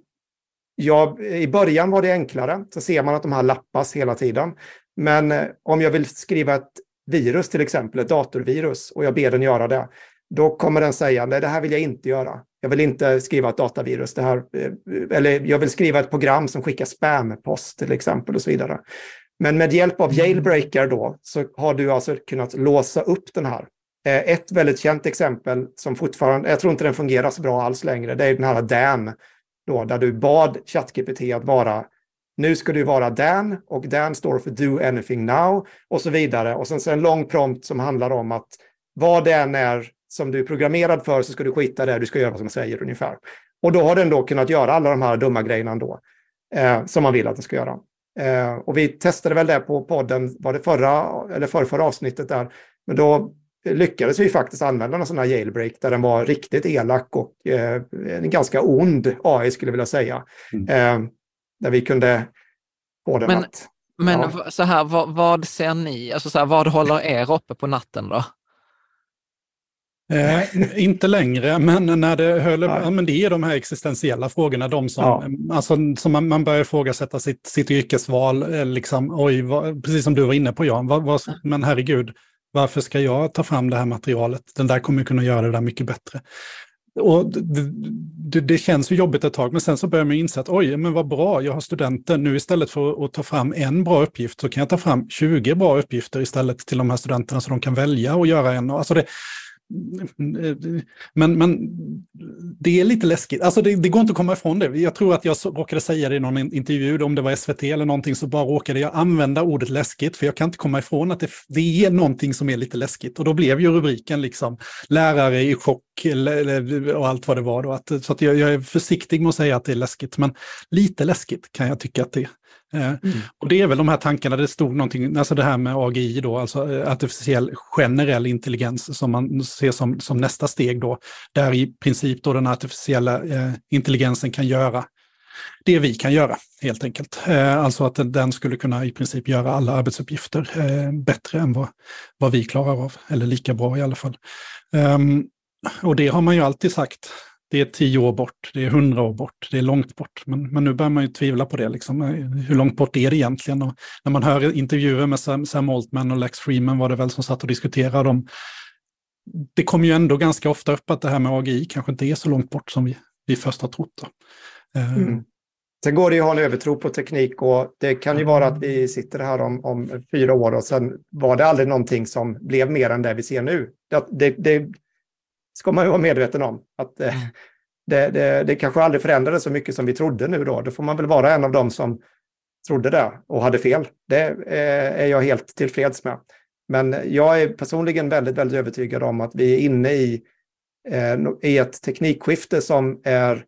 ja, i början var det enklare, så ser man att de här lappas hela tiden. Men eh, om jag vill skriva ett virus till exempel, ett datorvirus, och jag ber den göra det, då kommer den säga, nej det här vill jag inte göra. Jag vill inte skriva ett datavirus. Det här, eh, eller jag vill skriva ett program som skickar spampost till exempel och så vidare. Men med hjälp av jailbreaker då så har du alltså kunnat låsa upp den här. Eh, ett väldigt känt exempel som fortfarande, jag tror inte den fungerar så bra alls längre, det är den här Dan, då, där du bad ChatGPT att vara nu ska du vara Dan och Dan står för Do Anything Now och så vidare. Och sen sen en lång prompt som handlar om att vad det än är som du är programmerad för så ska du skita det du ska göra som jag säger ungefär. Och då har den då kunnat göra alla de här dumma grejerna ändå, eh, som man vill att den ska göra. Eh, och vi testade väl det på podden, var det förra eller förra, förra avsnittet där, men då lyckades vi faktiskt använda en sån här jailbreak där den var riktigt elak och eh, en ganska ond AI skulle jag vilja säga. Mm. Eh, där vi kunde få den men, att... Men ja. så här, vad, vad ser ni, alltså så här, vad håller er uppe på natten då? Eh, inte längre, men när det höll, ja. men det är de här existentiella frågorna, de som, ja. alltså, som man, man börjar ifrågasätta sitt, sitt yrkesval, eh, liksom, oj, vad, precis som du var inne på Jan, vad, vad, men herregud, varför ska jag ta fram det här materialet? Den där kommer kunna göra det där mycket bättre. Och det, det, det, känns ju jobbigt ett tag, men sen så börjar man inse att oj, men vad bra, jag har studenter. Nu istället för att ta fram en bra uppgift så kan jag ta fram 20 bra uppgifter istället till de här studenterna så de kan välja och göra en. Alltså det, men, men det är lite läskigt. Alltså det, det, går inte att komma ifrån det. Jag tror att jag råkade säga det i någon intervju, om det var SVT eller någonting, så bara råkade jag använda ordet läskigt, för jag kan inte komma ifrån att det, det är någonting som är lite läskigt. Och då blev ju rubriken liksom lärare i chock och allt vad det var. Då. Att, så att jag, jag är försiktig med att säga att det är läskigt, men lite läskigt kan jag tycka att det är. Eh, mm. Och det är väl de här tankarna, det stod någonting, alltså det här med AGI då, alltså eh, artificiell generell intelligens som man ser som, som nästa steg då, där i princip då den artificiella eh, intelligensen kan göra det vi kan göra helt enkelt. Eh, alltså att den, den, skulle kunna i princip göra alla arbetsuppgifter eh, bättre än vad, vad vi klarar av, eller lika bra i alla fall. Um, och det har man ju alltid sagt det är tio år bort, det är hundra år bort, det är långt bort. Men, men nu börjar man ju tvivla på det. Liksom. Eh, hur långt bort är det egentligen? Och när man hör intervjuer med Sam, Sam Altman och Lex Freeman var det väl som satt och diskuterade dem. Det kommer ju ändå ganska ofta upp att det här med AGI kanske inte är så långt bort som vi, vi först har trott. Eh, mm. Sen går det ju att ha en övertro på teknik och det kan ju vara att vi sitter här om, om fyra år och sen var det aldrig någonting som blev mer än det vi ser nu. Det, det, det ska man ju vara medveten om. Att eh, mm. det, det, det kanske aldrig förändrades så mycket som vi trodde nu då. Då får man väl vara en av dem som trodde det och hade fel. Det eh, är jag helt tillfreds med. Men jag är personligen väldigt, väldigt övertygad om att vi är inne i, eh, i ett teknikskifte som är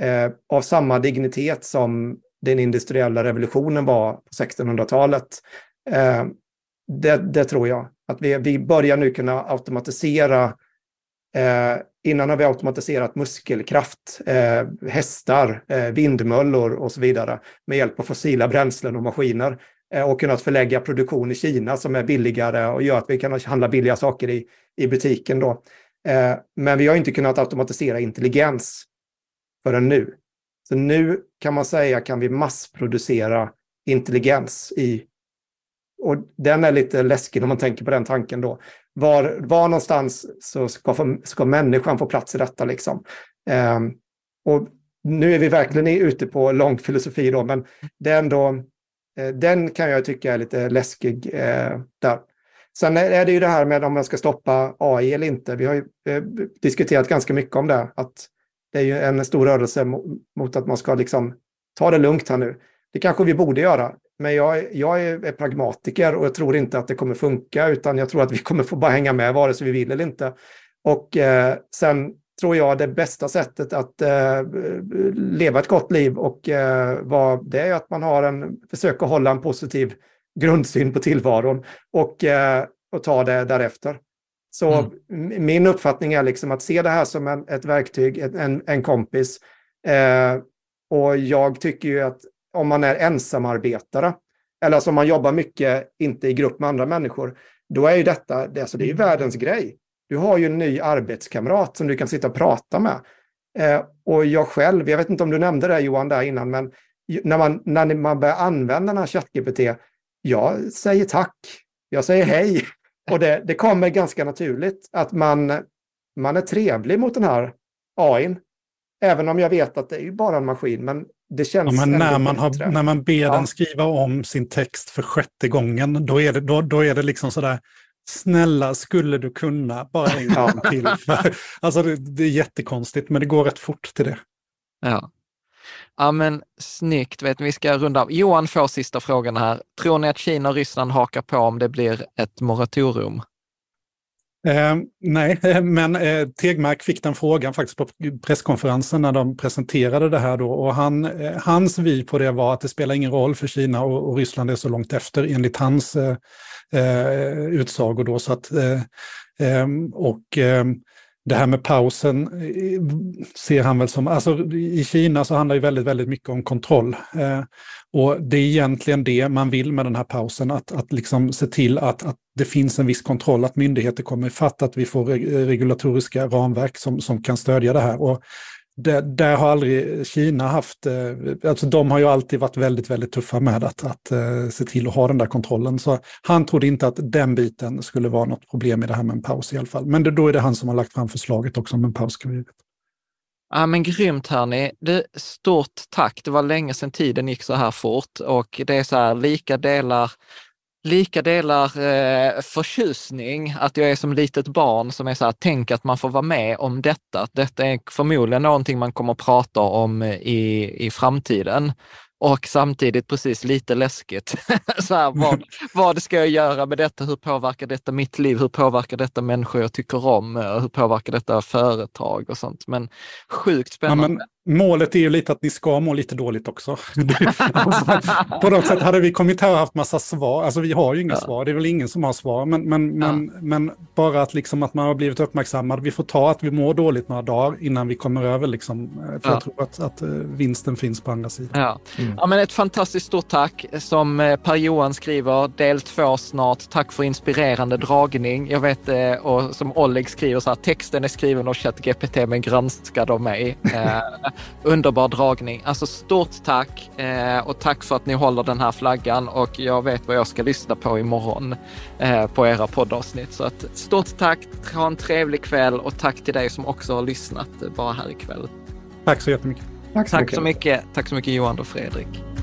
eh, av samma dignitet som den industriella revolutionen var på 1600-talet. Eh, det, det, tror jag. Att vi, vi börjar nu kunna automatisera Eh, innan har vi automatiserat muskelkraft, eh, hästar, eh, vindmöllor och så vidare med hjälp av fossila bränslen och maskiner eh, och kunnat förlägga produktion i Kina som är billigare och gör att vi kan handla billiga saker i, i butiken. Då. Eh, men vi har inte kunnat automatisera intelligens förrän nu. Så nu kan man säga kan vi massproducera intelligens i och den är lite läskig när man tänker på den tanken då var, var någonstans så ska, få, ska människan få plats i detta liksom. Eh, och nu är vi verkligen ute på lång filosofi då, men det är ändå, eh, den kan jag tycka är lite läskig eh, där. Sen är det ju det här med om man ska stoppa AI eller inte. Vi har ju eh, diskuterat ganska mycket om det, att det är ju en stor rörelse mot, mot att man ska liksom ta det lugnt här nu. Det kanske vi borde göra. Men jag, jag är, pragmatiker och jag tror inte att det kommer funka, utan jag tror att vi kommer få bara hänga med vare sig vi vill eller inte. Och eh, sen tror jag det bästa sättet att eh, leva ett gott liv och eh, vad, det är att man har en, försöker hålla en positiv grundsyn på tillvaron och, eh, och ta det därefter. Så mm. min uppfattning är liksom att se det här som en, ett verktyg, en, en kompis. Eh, och jag tycker ju att om man är ensamarbetare, eller alltså om man jobbar mycket, inte i grupp med andra människor, då är ju detta, det, alltså det är ju världens grej. Du har ju en ny arbetskamrat som du kan sitta och prata med. Eh, och jag själv, jag vet inte om du nämnde det Johan där innan, men när man, när man börjar använda den här ChatGPT, jag säger tack, jag säger hej. Och det, det kommer ganska naturligt att man, man är trevlig mot den här AIn. Även om jag vet att det är ju bara en maskin, men det känns ja, men när, man har, när man ber ja. den skriva om sin text för sjätte gången, då är det, då, då är det liksom sådär, snälla, skulle du kunna bara en gång till? alltså det, det är jättekonstigt, men det går rätt fort till det. Ja. Ja men snyggt, vet vi ska runda av. Johan får sista frågan här. Tror ni att Kina och Ryssland hakar på om det blir ett moratorium? Eh, nej, men eh, Tegmark fick den frågan faktiskt på presskonferensen när de presenterade det här då. Och han, eh, hans vy på det var att det spelar ingen roll för Kina och, och Ryssland är så långt efter enligt hans eh, eh utsagor då. Så att, eh, eh, och ehm, det här med pausen eh, ser han väl som, alltså i Kina så handlar det väldigt, väldigt mycket om kontroll. Eh, och det är egentligen det man vill med den här pausen, att, att liksom se till att, att det finns en viss kontroll, att myndigheter kommer ifatt, att vi får regulatoriska ramverk som, som kan stödja det här. Och det, där har aldrig Kina haft, eh, alltså de har ju alltid varit väldigt, väldigt tuffa med att, att eh, se till att ha den där kontrollen. Så han trodde inte att den biten skulle vara något problem i det här med en paus i alla fall. Men det, då är det han som har lagt fram förslaget också om en paus. Ja men grymt hörni. Du, stort tack. Det var länge sedan tiden gick så här fort och det är så här lika delar lika delar eh, förtjusning, att jag är som litet barn som är så här, tänk att man får vara med om detta. Detta är förmodligen någonting man kommer att prata om i, i framtiden och samtidigt precis lite läskigt. så här, vad, vad ska jag göra med detta? Hur påverkar detta mitt liv? Hur påverkar detta människor jag tycker om? Hur påverkar detta företag och sånt? Men sjukt spännande. Ja, men målet är ju lite att ni ska må lite dåligt också. alltså, på något sätt hade vi kommit här och haft massa svar, alltså vi har ju inga ja. svar, det är väl ingen som har svar, men, men, ja. men, men bara att, liksom att man har blivit uppmärksammad, vi får ta att vi mår dåligt några dagar innan vi kommer över, liksom, eh, för ja. jag tror att, att eh, vinsten finns på andra sidan. Ja. Mm. ja, men ett fantastiskt stort tack. Som eh, Per-Johan skriver, del två snart, tack för inspirerande dragning. Jag vet, och som Oleg skriver så här, texten är skriven av ChatGPT men granskad av mig. Underbar dragning. Alltså stort tack eh, och tack för att ni håller den här flaggan och jag vet vad jag ska lyssna på imorgon eh, på era poddavsnitt. Så att, stort tack, ha en trevlig kväll och tack till dig som också har lyssnat bara här ikväll. Tack så jättemycket. Tack så, tack mycket. så mycket. Tack så mycket Johan och Fredrik.